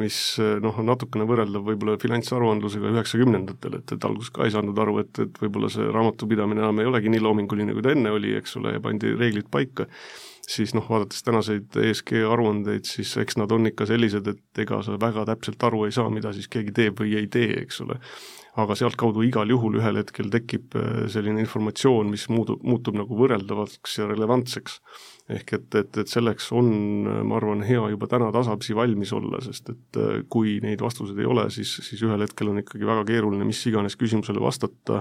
mis eh, noh, on natukene võrreldav võib-olla finantsaruandlusega üheksakümnendatel, et, et alguses ka ei saanud aru, et, et võib-olla see raamatupidamine enam ei olegi nii loominguline, kui ta enne oli, eks ole, ja pandi reeglid paika, siis noh, vaadates tänaseid ESG aruandeid, siis eks nad on ikka sellised, et ega sa väga täpselt aru ei saa, mida siis keegi teeb või ei tee, eks ole. aga sealtkaudu igal juhul ühel hetkel tekib eh, selline informatsioon, mis muutub, muutub nagu võrreldavaks ja relevantseks ehk et, et, et selleks on, ma arvan, hea juba täna tasapisi valmis olla, sest et äh, kui neid vastuseid ei ole, siis, siis ühel hetkel on ikkagi väga keeruline mis iganes küsimusele vastata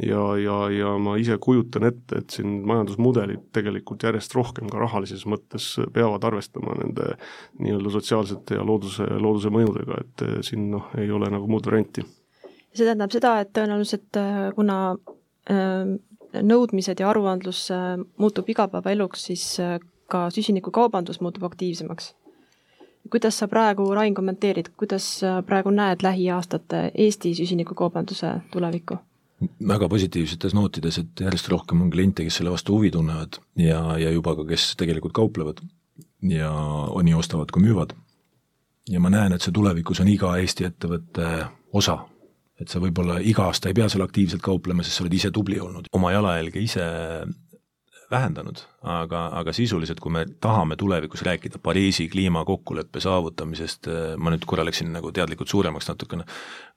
ja, ja, ja ma ise kujutan ette, et siin majandusmudelid tegelikult järjest rohkem ka rahalises mõttes peavad arvestama nende nii-öelda sotsiaalsete ja looduse, looduse mõjudega, et äh, siin noh, ei ole nagu muud varianti. see tähendab seda, et tõenäoliselt äh, kuna äh, nõudmised ja aruandlus äh, muutub igapäevaeluks, siis äh, ka süsinikukaubandus muutub aktiivsemaks. kuidas sa praegu, Rain, kommenteerid, kuidas praegu näed lähiaastate Eesti süsinikukaubanduse tulevikku? väga positiivsetes nootides, et järjest rohkem on kliente, kes selle vastu huvi tunnevad ja, ja juba ka, kes tegelikult kauplevad ja nii ostavad kui müüvad. ja ma näen, et see tulevikus on iga Eesti ettevõtte osa et sa võib-olla iga aasta ei pea seal aktiivselt kauplema, sest sa oled ise tubli olnud, oma jalajälge ise vähendanud, aga, aga sisuliselt, kui me tahame tulevikus rääkida Pariisi kliimakokkuleppe saavutamisest, ma nüüd korra läksin nagu teadlikult suuremaks natukene,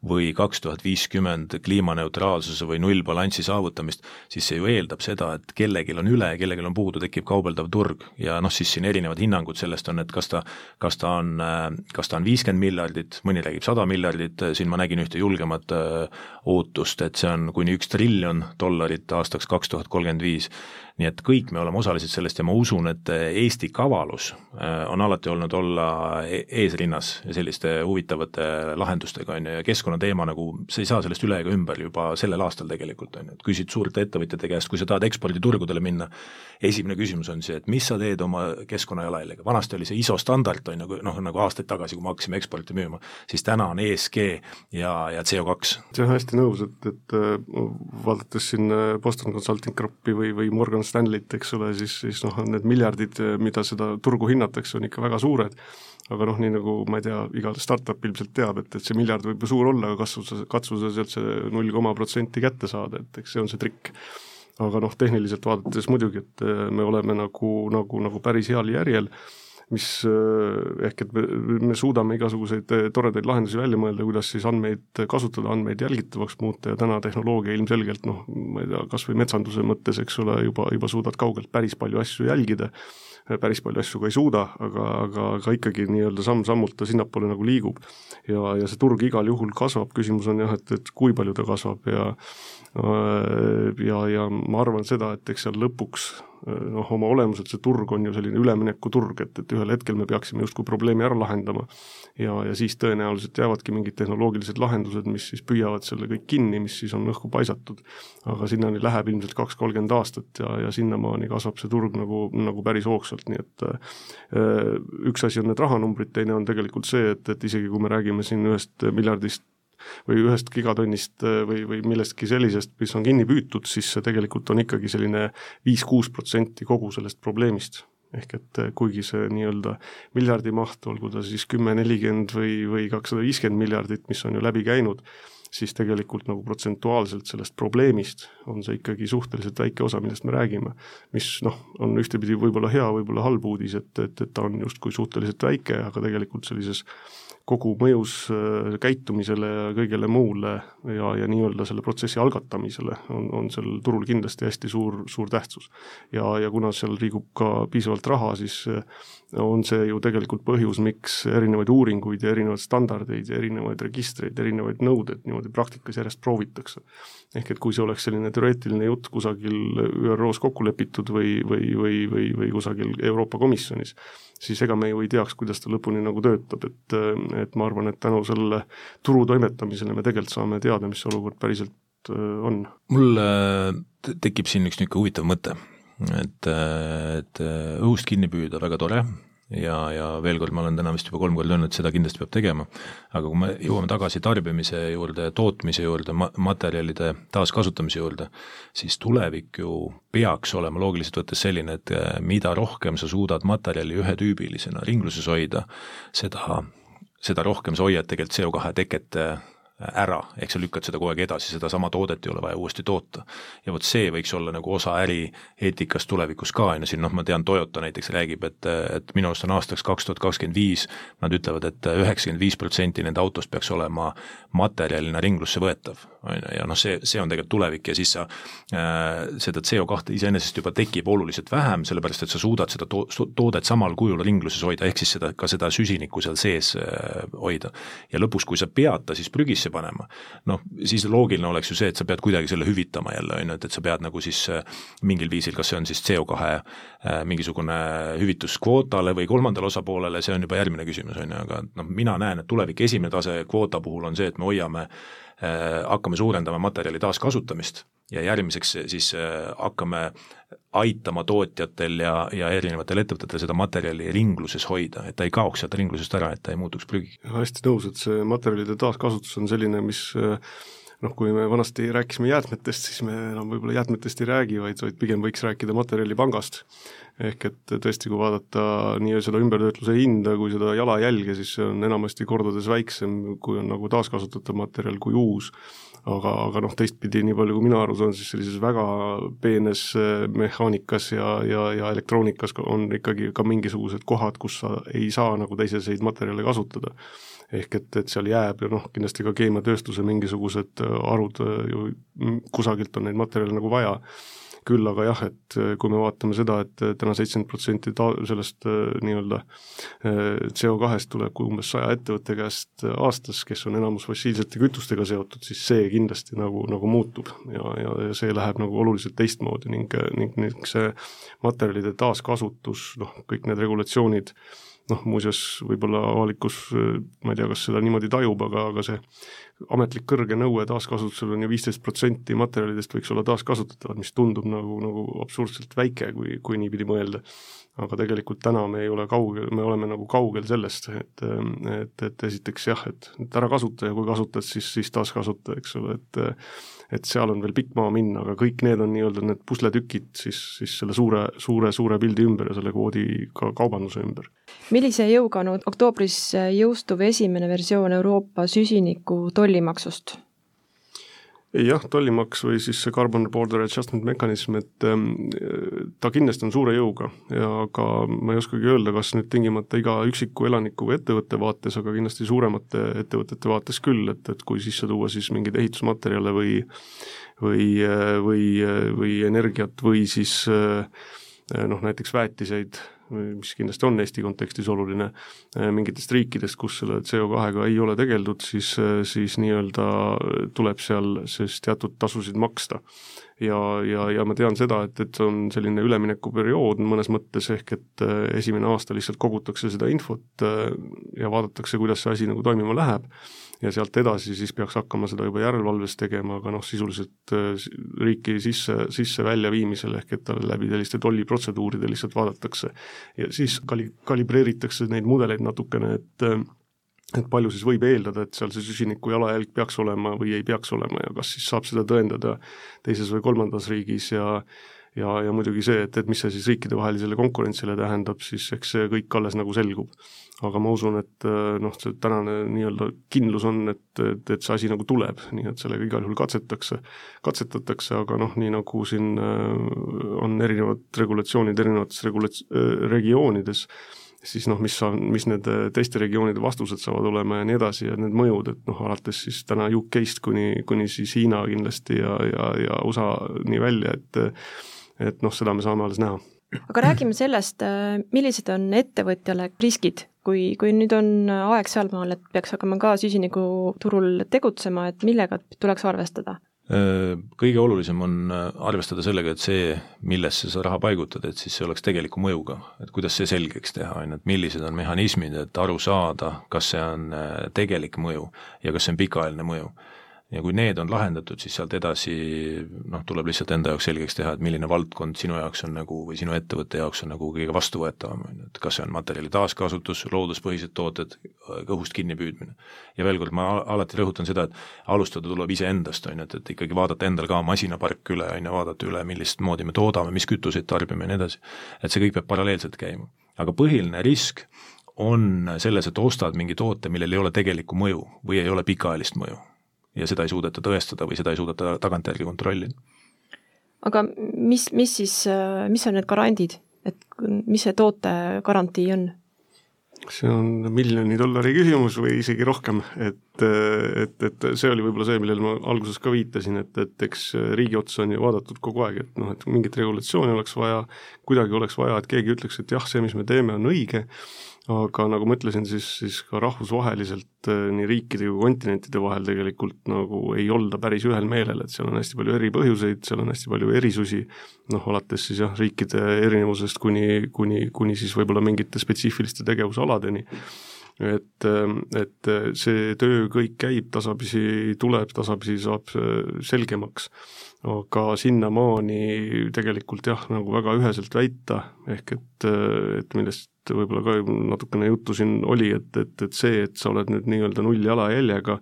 või kaks tuhat viiskümmend kliimaneutraalsuse või nullbalansi saavutamist, siis see ju eeldab seda, et kellelgi on üle ja kellelgi on puudu, tekib kaubeldav turg. Ja noh, siis siin erinevad hinnangud sellest on, et kas ta, kas ta on, kas ta on viiskümmend miljardit, mõni räägib sada miljardit, siin ma nägin ühte julgemat ootust, et see on kuni üks triljon dollarit aastaks kaks tuhat kolmkümmend viis. Nii et kõik me oleme osalised sellest ja ma usun, et Eesti kavalus on alati olnud olla e-, eesrinnas selliste huvitavate lahendustega, on ju, ja keskkonnateema nagu, sa ei saa sellest üle ega ümber juba sellel aastal tegelikult, on ju, et küsid suurte ettevõtjate käest, kui sa tahad eksporditurgudele minna, esimene küsimus on see, et mis sa teed oma keskkonnajalajäljega, vanasti oli see ISO standard, on ju, noh nagu aastaid tagasi, kui me hakkasime eksporti müüma, siis täna on ESG ja, ja CO2. see on hästi nõus, et, et äh, vaadates siin äh, Boston Consulting Groupi või, või Morgan Stanley't, eks ole, siis, siis noh, need miljardid, mida seda turgu hinnatakse, on ikka väga suured aga noh, nii nagu ma ei tea, iga startup ilmselt teab, et, et see miljard võib ju suur olla, aga katsu sa, katsu sa sealt see null koma protsenti kätte saada, et eks see on see trikk. Aga noh, tehniliselt vaadates muidugi, et äh, me oleme nagu, nagu, nagu päris heal järjel, mis äh, ehk et me, me suudame igasuguseid äh, toredaid lahendusi välja mõelda, kuidas siis andmeid kasutada, andmeid jälgitavaks muuta ja täna tehnoloogia ilmselgelt noh, ma ei tea, kas või metsanduse mõttes, eks ole, juba, juba suudad kaugelt päris palju asju jälgida, päris palju asju ka ei suuda, aga, aga, aga ikkagi nii-öelda samm-sammult ta sinnapoole nagu liigub. ja, ja see turg igal juhul kasvab, küsimus on jah, et, et kui palju ta kasvab ja Äh, ja, ja ma arvan seda, et eks seal lõpuks äh, noh, oma olemuselt see turg on ju selline üleminekuturg, et, et ühel hetkel me peaksime justkui probleemi ära lahendama. ja, ja siis tõenäoliselt jäävadki mingid tehnoloogilised lahendused, mis siis püüavad selle kõik kinni, mis siis on õhku paisatud. aga sinnani läheb ilmselt kaks-kolmkümmend aastat ja, ja sinnamaani kasvab see turg nagu, nagu päris hoogsalt, nii et äh, üks asi on need rahanumbrid, teine on tegelikult see, et, et isegi kui me räägime siin ühest miljardist või ühest gigatonnist äh, või, või millestki sellisest, mis on kinni püütud, siis see tegelikult on ikkagi selline viis-kuus protsenti kogu sellest probleemist ehk et äh, kuigi see nii-öelda miljardi maht, olgu ta siis kümme, nelikümmend või, või kakssada viiskümmend miljardit, mis on ju läbi käinud, siis tegelikult nagu protsentuaalselt sellest probleemist on see ikkagi suhteliselt väike osa, millest me räägime. mis noh, on ühtepidi võib-olla hea, võib-olla halb uudis, et, et, et ta on justkui suhteliselt väike, aga tegelikult sellises kogu mõjus äh, käitumisele ja kõigele muule ja, ja nii-öelda selle protsessi algatamisele on, on sellel turul kindlasti hästi suur, suur tähtsus. ja, ja kuna seal liigub ka piisavalt raha, siis äh, on see ju tegelikult põhjus, miks erinevaid uuringuid ja erinevaid standardeid ja erinevaid registreid, erinevaid nõudeid niimoodi praktikas järjest proovitakse. ehk et kui see oleks selline teoreetiline jutt kusagil ÜRO-s kokku lepitud või, või, või, või, või kusagil Euroopa Komisjonis, siis ega me ju ei teaks, kuidas ta lõpuni nagu töötab, et, et ma arvan, et tänu sellele turu toimetamisele me tegelikult saame teada, mis olukord päriselt on. mul tekib siin üks niisugune huvitav mõte, et, et õhust kinni püüda väga tore, ja, ja veel kord, ma olen täna vist juba kolm korda öelnud, seda kindlasti peab tegema, aga kui me jõuame tagasi tarbimise juurde, tootmise juurde, ma-, materjalide taaskasutamise juurde, siis tulevik ju peaks olema loogiliselt võttes selline, et mida rohkem sa suudad materjali ühetüübilisena ringluses hoida, seda, seda rohkem sa hoiad tegelikult CO2 teket eh, ära, ehk sa lükkad seda kogu aeg edasi, sedasama toodet ei ole vaja uuesti toota. ja vot see võiks olla nagu osa ärieetikast tulevikus ka, on ju, siin noh, ma tean, Toyota näiteks räägib, et, et minu arust on aastaks kaks tuhat kakskümmend viis, nad ütlevad et, et üheksakümmend viis protsenti nende autost peaks olema materjalina ringlusse võetav. On ju, ja noh, see, see on tegelikult tulevik ja siis sa äh, seda CO2 iseenesest juba tekib oluliselt vähem, sellepärast et sa suudad seda to-, toodet samal kujul ringluses hoida, ehk siis seda, ka seda süsinikku seal sees äh, hoida. ja lõpuks, kui sa pead ta siis prügisse panema, noh, siis loogiline oleks ju see, et sa pead kuidagi selle hüvitama jälle, on ju, et, et sa pead nagu siis äh, mingil viisil, kas see on siis CO2 äh, mingisugune hüvitus kvootale või kolmandale osapoolele, see on juba järgmine küsimus, on ju, aga noh, mina näen, et tulevik esimene tase kvoota puhul on see, et me hoiame Äh, hakkame suurendama materjali taaskasutamist ja järgmiseks siis äh, hakkame aitama tootjatel ja, ja erinevatel ettevõtetel seda materjali ringluses hoida, et ta ei kaoks sealt ringlusest ära, et ta ei muutuks prügiks. hästi nõus, et see materjalide taaskasutus on selline, mis äh, noh, kui me vanasti rääkisime jäätmetest, siis me enam võib-olla jäätmetest ei räägi, vaid, vaid pigem võiks rääkida materjalipangast ehk et tõesti, kui vaadata nii seda ümbertöötluse hinda kui seda jalajälge, siis see on enamasti kordades väiksem, kui on nagu taaskasutatav materjal kui uus. Aga, aga noh, teistpidi, nii palju kui mina aru saan, siis sellises väga peenes eh, mehaanikas ja, ja, ja elektroonikas on ikkagi ka mingisugused kohad, kus sa ei saa nagu teiseseid materjale kasutada. Ehk et, et seal jääb ja noh, kindlasti ka keemiatööstuse mingisugused harud eh, ju kusagilt on neid materjale nagu vaja küll aga jah, et äh, kui me vaatame seda, et äh, täna seitsekümmend protsenti ta-, sellest äh, nii-öelda CO2-st tuleb umbes saja ettevõtte käest aastas, kes on enamus fossiilsete kütustega seotud, siis see kindlasti nagu, nagu muutub. Ja, ja, ja see läheb nagu oluliselt teistmoodi ning, ning, ning see materjalide taaskasutus, noh, kõik need regulatsioonid, noh muuseas, võib-olla avalikkus, ma ei tea, kas seda niimoodi tajub, aga, aga see ametlik kõrge nõue taaskasutusel on ju viisteist protsenti materjalidest võiks olla taaskasutatavad, mis tundub nagu, nagu absurdselt väike, kui, kui niipidi mõelda. aga tegelikult täna me ei ole kaugel, me oleme nagu kaugel sellest, et, et, et esiteks jah, et, et ära kasuta ja kui kasutad, siis, siis taaskasuta, eks ole, et et seal on veel pikk maa minna, aga kõik need on nii-öelda need pusletükid siis, siis selle suure, suure, suure pildi ümber ja selle kvoodi ka kaubanduse ümber. Millise jõuga on oktoobris jõustuv esimene versioon Euroopa süsiniku tollimaksust? jah, tollimaks või siis see carbon border adjustment mechanism, et ähm, ta kindlasti on suure jõuga ja aga ma ei oskagi öelda, kas nüüd tingimata iga üksiku elaniku või ettevõtte vaates, aga kindlasti suuremate ettevõtete vaates küll, et, et kui sisse tuua siis mingeid ehitusmaterjale või või, või, või energiat või siis noh, näiteks väetiseid mis kindlasti on Eesti kontekstis oluline, äh, mingitest riikidest, kus selle CO2-ga ei ole tegeldud, siis, äh, siis nii-öelda tuleb seal siis teatud tasusid maksta. ja, ja, ja ma tean seda, et, et on selline üleminekuperiood mõnes mõttes, ehk et äh, esimene aasta lihtsalt kogutakse seda infot ja vaadatakse, kuidas see asi nagu toimima läheb ja sealt edasi siis peaks hakkama seda juba järelevalves tegema, aga noh, sisuliselt äh, riiki sisse, sisse-välja viimisel ehk et tal läbi selliste tolliprotseduuride lihtsalt vaadatakse. Ja siis kali-, kalibreeritakse neid mudeleid natukene, et äh, et palju siis võib eeldada, et seal see süsiniku jalajälg peaks olema või ei peaks olema ja kas siis saab seda tõendada teises või kolmandas riigis ja ja, ja muidugi see, et, et mis see siis riikidevahelisele konkurentsile tähendab, siis eks see kõik alles nagu selgub. Aga ma usun, et äh, noh, see tänane nii-öelda kindlus on, et, et, et see asi nagu tuleb, nii et sellega igal juhul katsetakse, katsetatakse, aga noh, nii nagu siin äh, on erinevad regulatsioonid erinevates regulats-, äh, regioonides, siis noh, mis on, mis need teiste regioonide vastused saavad olema ja nii edasi ja need mõjud, et noh, alates siis täna UK-st kuni, kuni siis Hiina kindlasti ja, ja, ja USA-ni välja, et et noh, seda me saame alles näha. Aga räägime sellest, millised on ettevõtjale riskid. Kui, kui nüüd on aeg sealmaal, et peaks hakkama ka süsinikuturul tegutsema, et millega tuleks arvestada? Kõige olulisem on arvestada sellega, et see, millesse sa raha paigutad, et siis see oleks tegeliku mõjuga, et kuidas see selgeks teha, on ju, et millised on mehhanismid, et aru saada, kas see on tegelik mõju ja kas see on pikaajaline mõju ja kui need on lahendatud, siis sealt edasi noh, tuleb lihtsalt enda jaoks selgeks teha, et milline valdkond sinu jaoks on nagu või sinu ettevõtte jaoks on nagu kõige vastuvõetavam, on ju, et kas see on materjali taaskasutus, looduspõhised tooted, õhust kinnipüüdmine. ja veel kord, ma alati rõhutan seda, et alustada tuleb iseendast, on ju, et, et ikkagi vaadata endal ka masinapark üle, on ju, vaadata üle, millist moodi me toodame, mis kütuseid tarbime ja nii edasi. et see kõik peab paralleelselt käima. aga põhiline risk on selles, et ostad mingi toote, millel ei ole tegelikku mõju või ei ole pikaajalist mõju ja seda ei suudeta tõestada või seda ei suudeta tagantjärgi kontrollida. aga mis, mis siis, mis on need garandid, et mis see toote garantii on? see on miljoni dollari küsimus või isegi rohkem, et et, et, see oli võib-olla see, millele ma alguses ka viitasin, et, et eks riigi otsa on ju vaadatud kogu aeg, et noh, et mingit regulatsiooni oleks vaja, kuidagi oleks vaja, et keegi ütleks, et jah, see, mis me teeme, on õige, aga nagu ma ütlesin, siis, siis ka rahvusvaheliselt eh, nii riikide kui kontinentide vahel tegelikult nagu ei olda päris ühel meelel, et seal on hästi palju eri põhjuseid, seal on hästi palju erisusi, noh, alates siis jah, riikide erinevusest kuni, kuni, kuni siis võib-olla mingite spetsiifiliste tegevusaladeni et, et see töö kõik käib, tasapisi tuleb, tasapisi saab selgemaks. aga sinnamaani tegelikult jah, nagu väga üheselt väita, ehk et, et millest võib-olla ka natukene juttu siin oli, et, et, et see, et sa oled nüüd nii-öelda nulljalajäljega,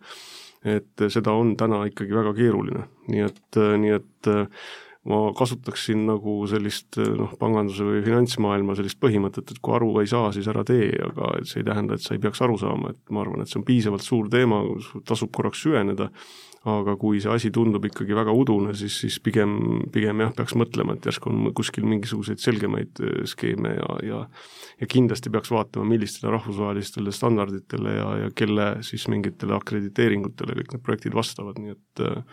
et seda on täna ikkagi väga keeruline, nii et, nii et ma kasutaksin nagu sellist noh, panganduse või finantsmaailma sellist põhimõtet, et kui aru ei saa, siis ära tee, aga et see ei tähenda, et sa ei peaks aru saama, et ma arvan, et see on piisavalt suur teema, tasub korraks süveneda, aga kui see asi tundub ikkagi väga udune, siis, siis pigem, pigem jah, peaks mõtlema, et järsku on kuskil mingisuguseid selgemaid äh, skeeme ja, ja ja kindlasti peaks vaatama, millistele rahvusvahelistele standarditele ja, ja kelle siis mingitele akrediteeringutele kõik need projektid vastavad, nii et äh,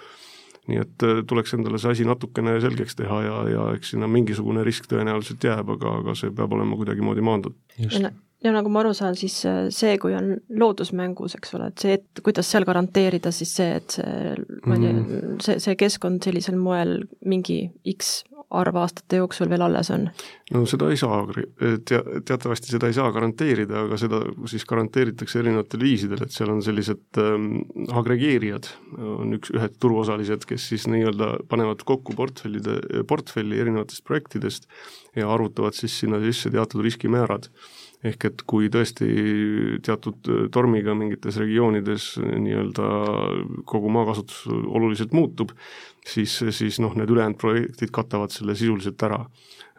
nii et äh, tuleks endale see asi natukene selgeks teha ja, ja eks sinna mingisugune risk tõenäoliselt jääb, aga, aga see peab olema kuidagimoodi maandatud. Ja, nagu ma aru saan, siis äh, see, kui on loodusmängus, eks ole, et see, et kuidas seal garanteerida siis see, et see, ma ei tea mm., see, see keskkond sellisel moel mingi X arv aastate jooksul veel alles on? no seda ei saa, tea-, teatavasti seda ei saa garanteerida, aga seda siis garanteeritakse erinevatel viisidel, et seal on sellised ähm, agregeerijad, on üks, ühed turuosalised, kes siis nii-öelda panevad kokku portfellide, portfelli erinevatest projektidest ja arvutavad siis sinna sisse teatud riskimäärad ehk et kui tõesti teatud tormiga mingites regioonides nii-öelda kogu maakasutus oluliselt muutub, siis, siis noh, need ülejäänud projektid katavad selle sisuliselt ära.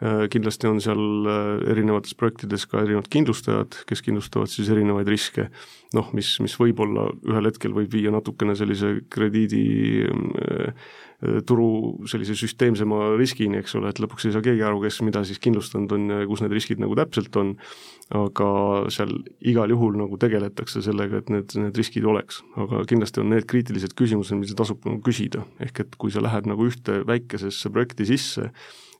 Kindlasti on seal erinevates projektides ka erinevad kindlustajad, kes kindlustavad siis erinevaid riske, noh, mis, mis võib-olla ühel hetkel võib viia natukene sellise krediidi Äh, turu sellise süsteemsema riskini, eks ole, et lõpuks ei saa keegi aru, kes mida siis kindlustanud on ja kus need riskid nagu täpselt on, aga seal igal juhul nagu tegeletakse sellega, et need, need riskid oleks. aga kindlasti on need kriitilised küsimused, mida tasub nagu küsida, ehk et kui sa lähed nagu ühte väikesesse projekti sisse,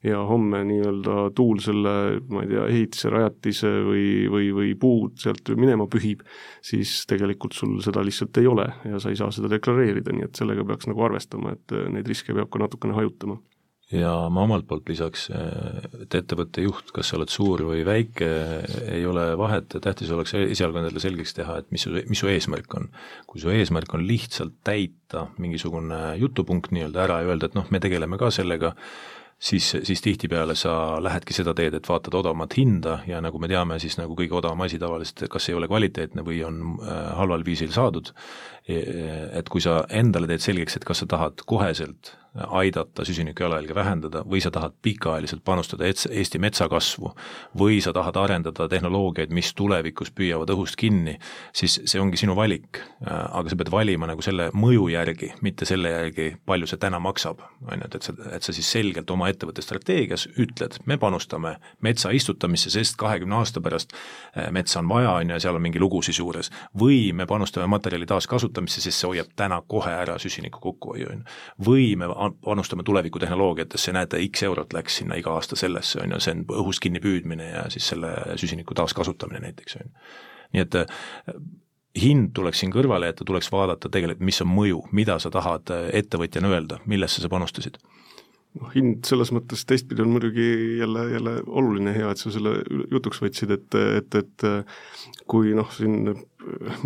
ja homme nii-öelda tuul selle, ma ei tea, ehitise, rajatise või, või, või puud sealt minema pühib, siis tegelikult sul seda lihtsalt ei ole ja sa ei saa seda deklareerida, nii et sellega peaks nagu arvestama, et neid riske peab ka natukene hajutama ja ma omalt poolt lisaks, et ettevõtte juht, kas sa oled suur või väike, ei ole vahet, tähtis oleks esialgu endale selgeks teha, et mis su, mis su eesmärk on. kui su eesmärk on lihtsalt täita mingisugune jutupunkt nii-öelda ära ja öelda, et noh, me tegeleme ka sellega, siis, siis tihtipeale sa lähedki seda teed, et vaatad odavamat hinda ja nagu me teame, siis nagu kõige odavam asi tavaliselt kas ei ole kvaliteetne või on äh, halval viisil saadud, e, et kui sa endale teed selgeks, et kas sa tahad koheselt aidata süsiniku jalajälge vähendada või sa tahad pikaajaliselt panustada Eesti metsakasvu või sa tahad arendada tehnoloogiaid, mis tulevikus püüavad õhust kinni, siis see ongi sinu valik. aga sa pead valima nagu selle mõju järgi, mitte selle järgi, palju see täna maksab, on ju, et, et sa, et sa siis selgelt oma ettevõtte strateegias ütled, me panustame metsa istutamisse, sest kahekümne aasta pärast eh, metsa on vaja, on ju, ja seal on mingi lugu siis juures, või me panustame materjali taaskasutamisse, sest see hoiab täna kohe ära süsiniku kokkuhoiu, on ju. või me panustame tulevikutehnoloogiatesse, näete, X eurot läks sinna iga aasta sellesse, on ju, see on õhust kinni püüdmine ja siis selle süsiniku taaskasutamine näiteks, on ju. nii et äh, hind tuleks siin kõrvale jätta, tuleks vaadata tegelikult, mis on mõju, mida sa tahad äh, ettevõtjana öelda, millesse sa panustasid noh, hind selles mõttes teistpidi on muidugi jälle, jälle oluline, hea, et sa selle jutuks võtsid, et, et, et kui noh, siin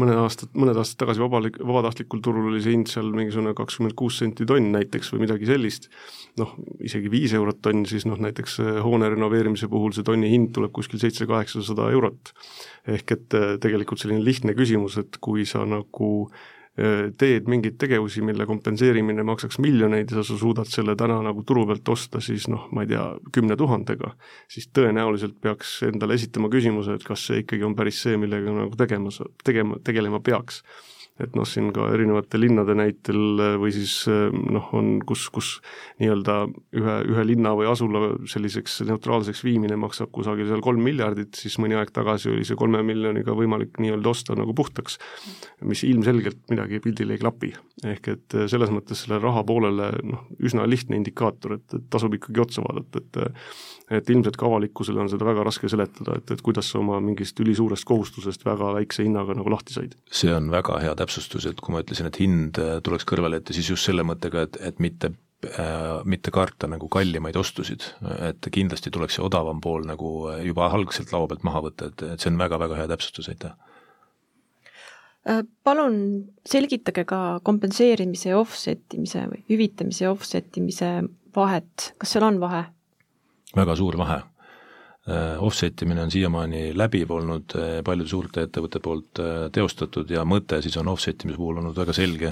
mõned aastad, mõned aastad tagasi vabalik, vabatahtlikul turul oli see hind seal mingisugune kakskümmend kuus senti tonn näiteks või midagi sellist, noh, isegi viis eurot tonn, siis noh, näiteks hoone renoveerimise puhul see tonni hind tuleb kuskil seitse-kaheksasada eurot. ehk et tegelikult selline lihtne küsimus, et kui sa nagu teed mingeid tegevusi, mille kompenseerimine maksaks miljoneid ja sa suudad selle täna nagu turu pealt osta siis noh, ma ei tea, kümne tuhandega, siis tõenäoliselt peaks endale esitama küsimuse, et kas see ikkagi on päris see, millega nagu tegema, tegema, tegelema peaks et noh, siin ka erinevate linnade näitel või siis noh, on kus, kus nii-öelda ühe, ühe linna või asula selliseks neutraalseks viimine maksab kusagil seal kolm miljardit, siis mõni aeg tagasi oli see kolme miljoniga võimalik nii-öelda osta nagu puhtaks, mis ilmselgelt midagi pildil ei klapi. ehk et selles mõttes selle raha poolele noh, üsna lihtne indikaator, et, et tasub ikkagi otsa vaadata, et et ilmselt ka avalikkusele on seda väga raske seletada, et, et kuidas sa oma mingist ülisuurest kohustusest väga väikse hinnaga nagu lahti said. see on väga hea täpsustus, et kui ma ütlesin, et hind äh, tuleks kõrvale jätta, siis just selle mõttega, et, et mitte äh, mitte karta nagu kallimaid ostusid, et kindlasti tuleks see odavam pool nagu juba algselt laua pealt maha võtta, et, et see on väga-väga hea täpsustus, aitäh äh, palun selgitage ka kompenseerimise ja offset imise või hüvitamise ja offset imise vahet, kas seal on vahe? Väga suur vahe. Äh, offset imine on siiamaani läbiv olnud äh, paljude suurte ettevõtte poolt äh, teostatud ja mõte siis on offset imise puhul olnud väga selge,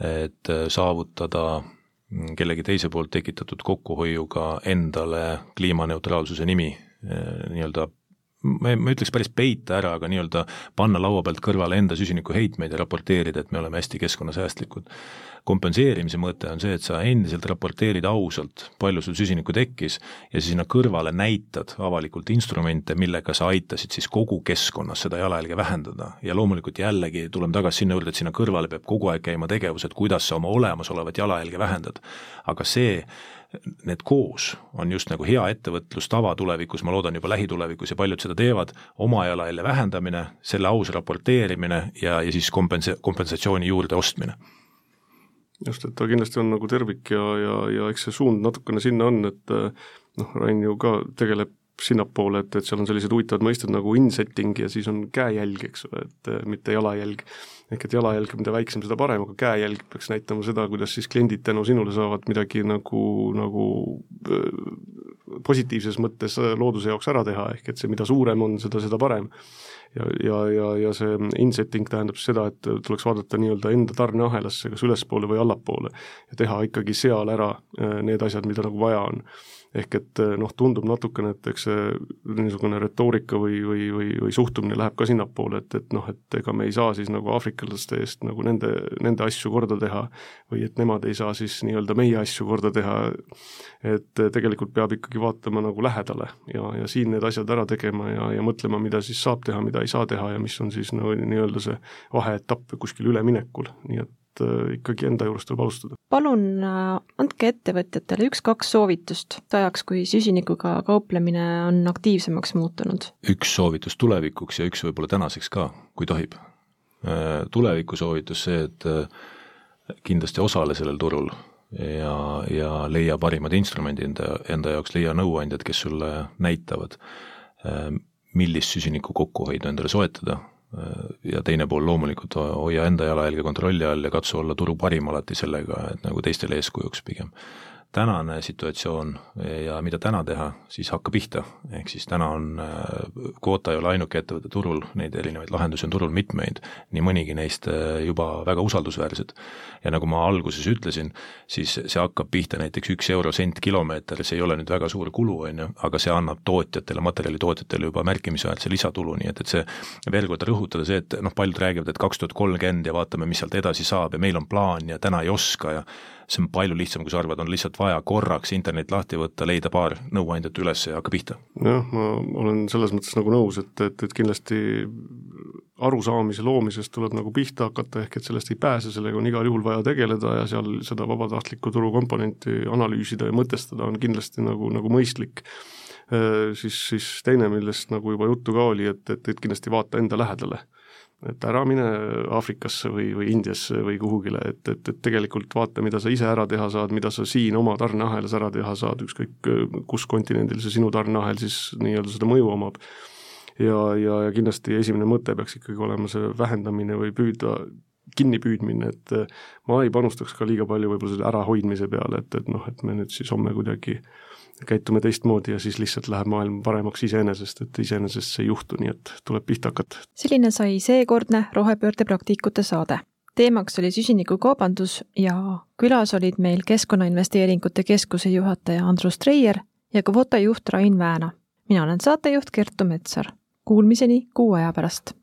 et saavutada mm, kellegi teise poolt tekitatud kokkuhoiuga endale kliimaneutraalsuse nimi nii-öelda ma ei, ma ütleks päris peita ära, aga nii-öelda panna laua pealt kõrvale enda süsinikuheitmeid ja raporteerida, et me oleme hästi keskkonnasäästlikud kompenseerimise mõte on see, et sa endiselt raporteerid ausalt, palju sul süsinikku tekkis ja sinna kõrvale näitad avalikult instrumente, millega sa aitasid siis kogu keskkonnas seda jalajälge vähendada. ja loomulikult jällegi tuleme tagasi sinna juurde, et sinna kõrvale peab kogu aeg käima tegevused, kuidas sa oma olemasolevat jalajälge vähendad. aga see, need koos on just nagu hea ettevõtlustava tulevikus, ma loodan juba lähitulevikus ja paljud seda teevad, oma jalajälje vähendamine, selle aus raporteerimine ja, ja siis kompensa-, kompensatsiooni juurde ostmine. Just, et ta kindlasti on nagu tervik ja, ja, ja eks see suund natukene sinna on, et noh, Rain ju ka tegeleb sinnapoole, et, et seal on sellised huvitavad mõisted nagu insetting ja siis on käejälg, eks ole, et mitte jalajälg. ehk et jalajälg, mida väiksem, seda parem, aga käejälg peaks näitama seda, kuidas siis kliendid tänu sinule saavad midagi nagu, nagu positiivses mõttes looduse jaoks ära teha, ehk et see, mida suurem on, seda, seda parem. Ja, ja, ja, ja see insetting tähendab seda, et tuleks vaadata nii-öelda enda tarneahelasse, kas ülespoole või allapoole ja teha ikkagi seal ära need asjad, mida nagu vaja on ehk et eh, noh, tundub natukene, et eks see niisugune retoorika või, või, või, või suhtumine läheb ka sinnapoole, et, et noh, et ega me ei saa siis nagu aafriklaste eest nagu nende, nende asju korda teha või et nemad ei saa siis nii-öelda meie asju korda teha, et tegelikult peab ikkagi vaatama nagu lähedale ja, ja siin need asjad ära tegema ja, ja mõtlema, mida siis saab teha, mida ei saa teha ja mis on siis nagu nii-öelda see vaheetapp kuskil üleminekul, nii et et äh, ikkagi enda juurest tuleb alustada. palun äh, andke ettevõtjatele üks-kaks soovitust ajaks, kui süsinikuga kauplemine on aktiivsemaks muutunud. üks soovitus tulevikuks ja üks võib-olla tänaseks ka, kui tohib. Äh, tuleviku soovitus see, et kindlasti osale sellel turul ja, ja leia parimad instrumendid enda, enda jaoks, leia nõuandjad, kes sulle näitavad, millist süsiniku kokkuhoidu endale soetada ja teine pool loomulikult hoia enda jalajälge kontrolli all ja katsu olla turu parim alati sellega, et nagu teistele eeskujuks pigem tänane situatsioon ja mida täna teha, siis hakka pihta, ehk siis täna on, äh, Quota ei ole ainuke ettevõte turul, neid erinevaid lahendusi on turul mitmeid, nii mõnigi neist äh, juba väga usaldusväärsed. ja nagu ma alguses ütlesin, siis see hakkab pihta näiteks üks euro sent kilomeeter, see ei ole nüüd väga suur kulu, on ju, aga see annab tootjatele, materjalitootjatele juba märkimisväärse lisatulu, nii et, et see, veel kord rõhutada see, et noh, paljud räägivad, et kaks tuhat kolmkümmend ja vaatame, mis sealt edasi saab ja meil on plaan ja täna ei oska ja see on palju lihtsam, kui sa arvad, on lihtsalt vaja korraks internet lahti võtta, leida paar nõuandjat üles ja hakka pihta. jah, ma olen selles mõttes nagu nõus, et, et, et kindlasti arusaamise loomisest tuleb nagu pihta hakata, ehk et sellest ei pääse, sellega on igal juhul vaja tegeleda ja seal seda vabatahtlikku turukomponenti analüüsida ja mõtestada on kindlasti nagu, nagu mõistlik siis, siis teine, millest nagu juba juttu ka oli, et, et, et kindlasti vaata enda lähedale et ära mine Aafrikasse või, või Indiasse või kuhugile, et, et, et tegelikult vaata, mida sa ise ära teha saad, mida sa siin oma tarneahelas ära teha saad, ükskõik kus kontinendil see sinu tarneahel siis nii-öelda seda mõju omab. ja, ja, ja kindlasti esimene mõte peaks ikkagi olema see vähendamine või püüda kinnipüüdmine, et ma ei panustaks ka liiga palju võib-olla selle ärahoidmise peale, et, et noh, et me nüüd siis homme kuidagi äh, käitume teistmoodi ja siis lihtsalt läheb maailm paremaks iseenesest, et iseenesest see ei juhtu, nii et tuleb pihta hakata. selline sai seekordne rohepöörde praktikute saade. teemaks oli süsinikukaubandus ja külas olid meil Keskkonnainvesteeringute Keskuse juhataja Andrus Treier ja Kvota juht Rain Vääna. mina olen saatejuht Kertu Metsar. Kuulmiseni kuu aja pärast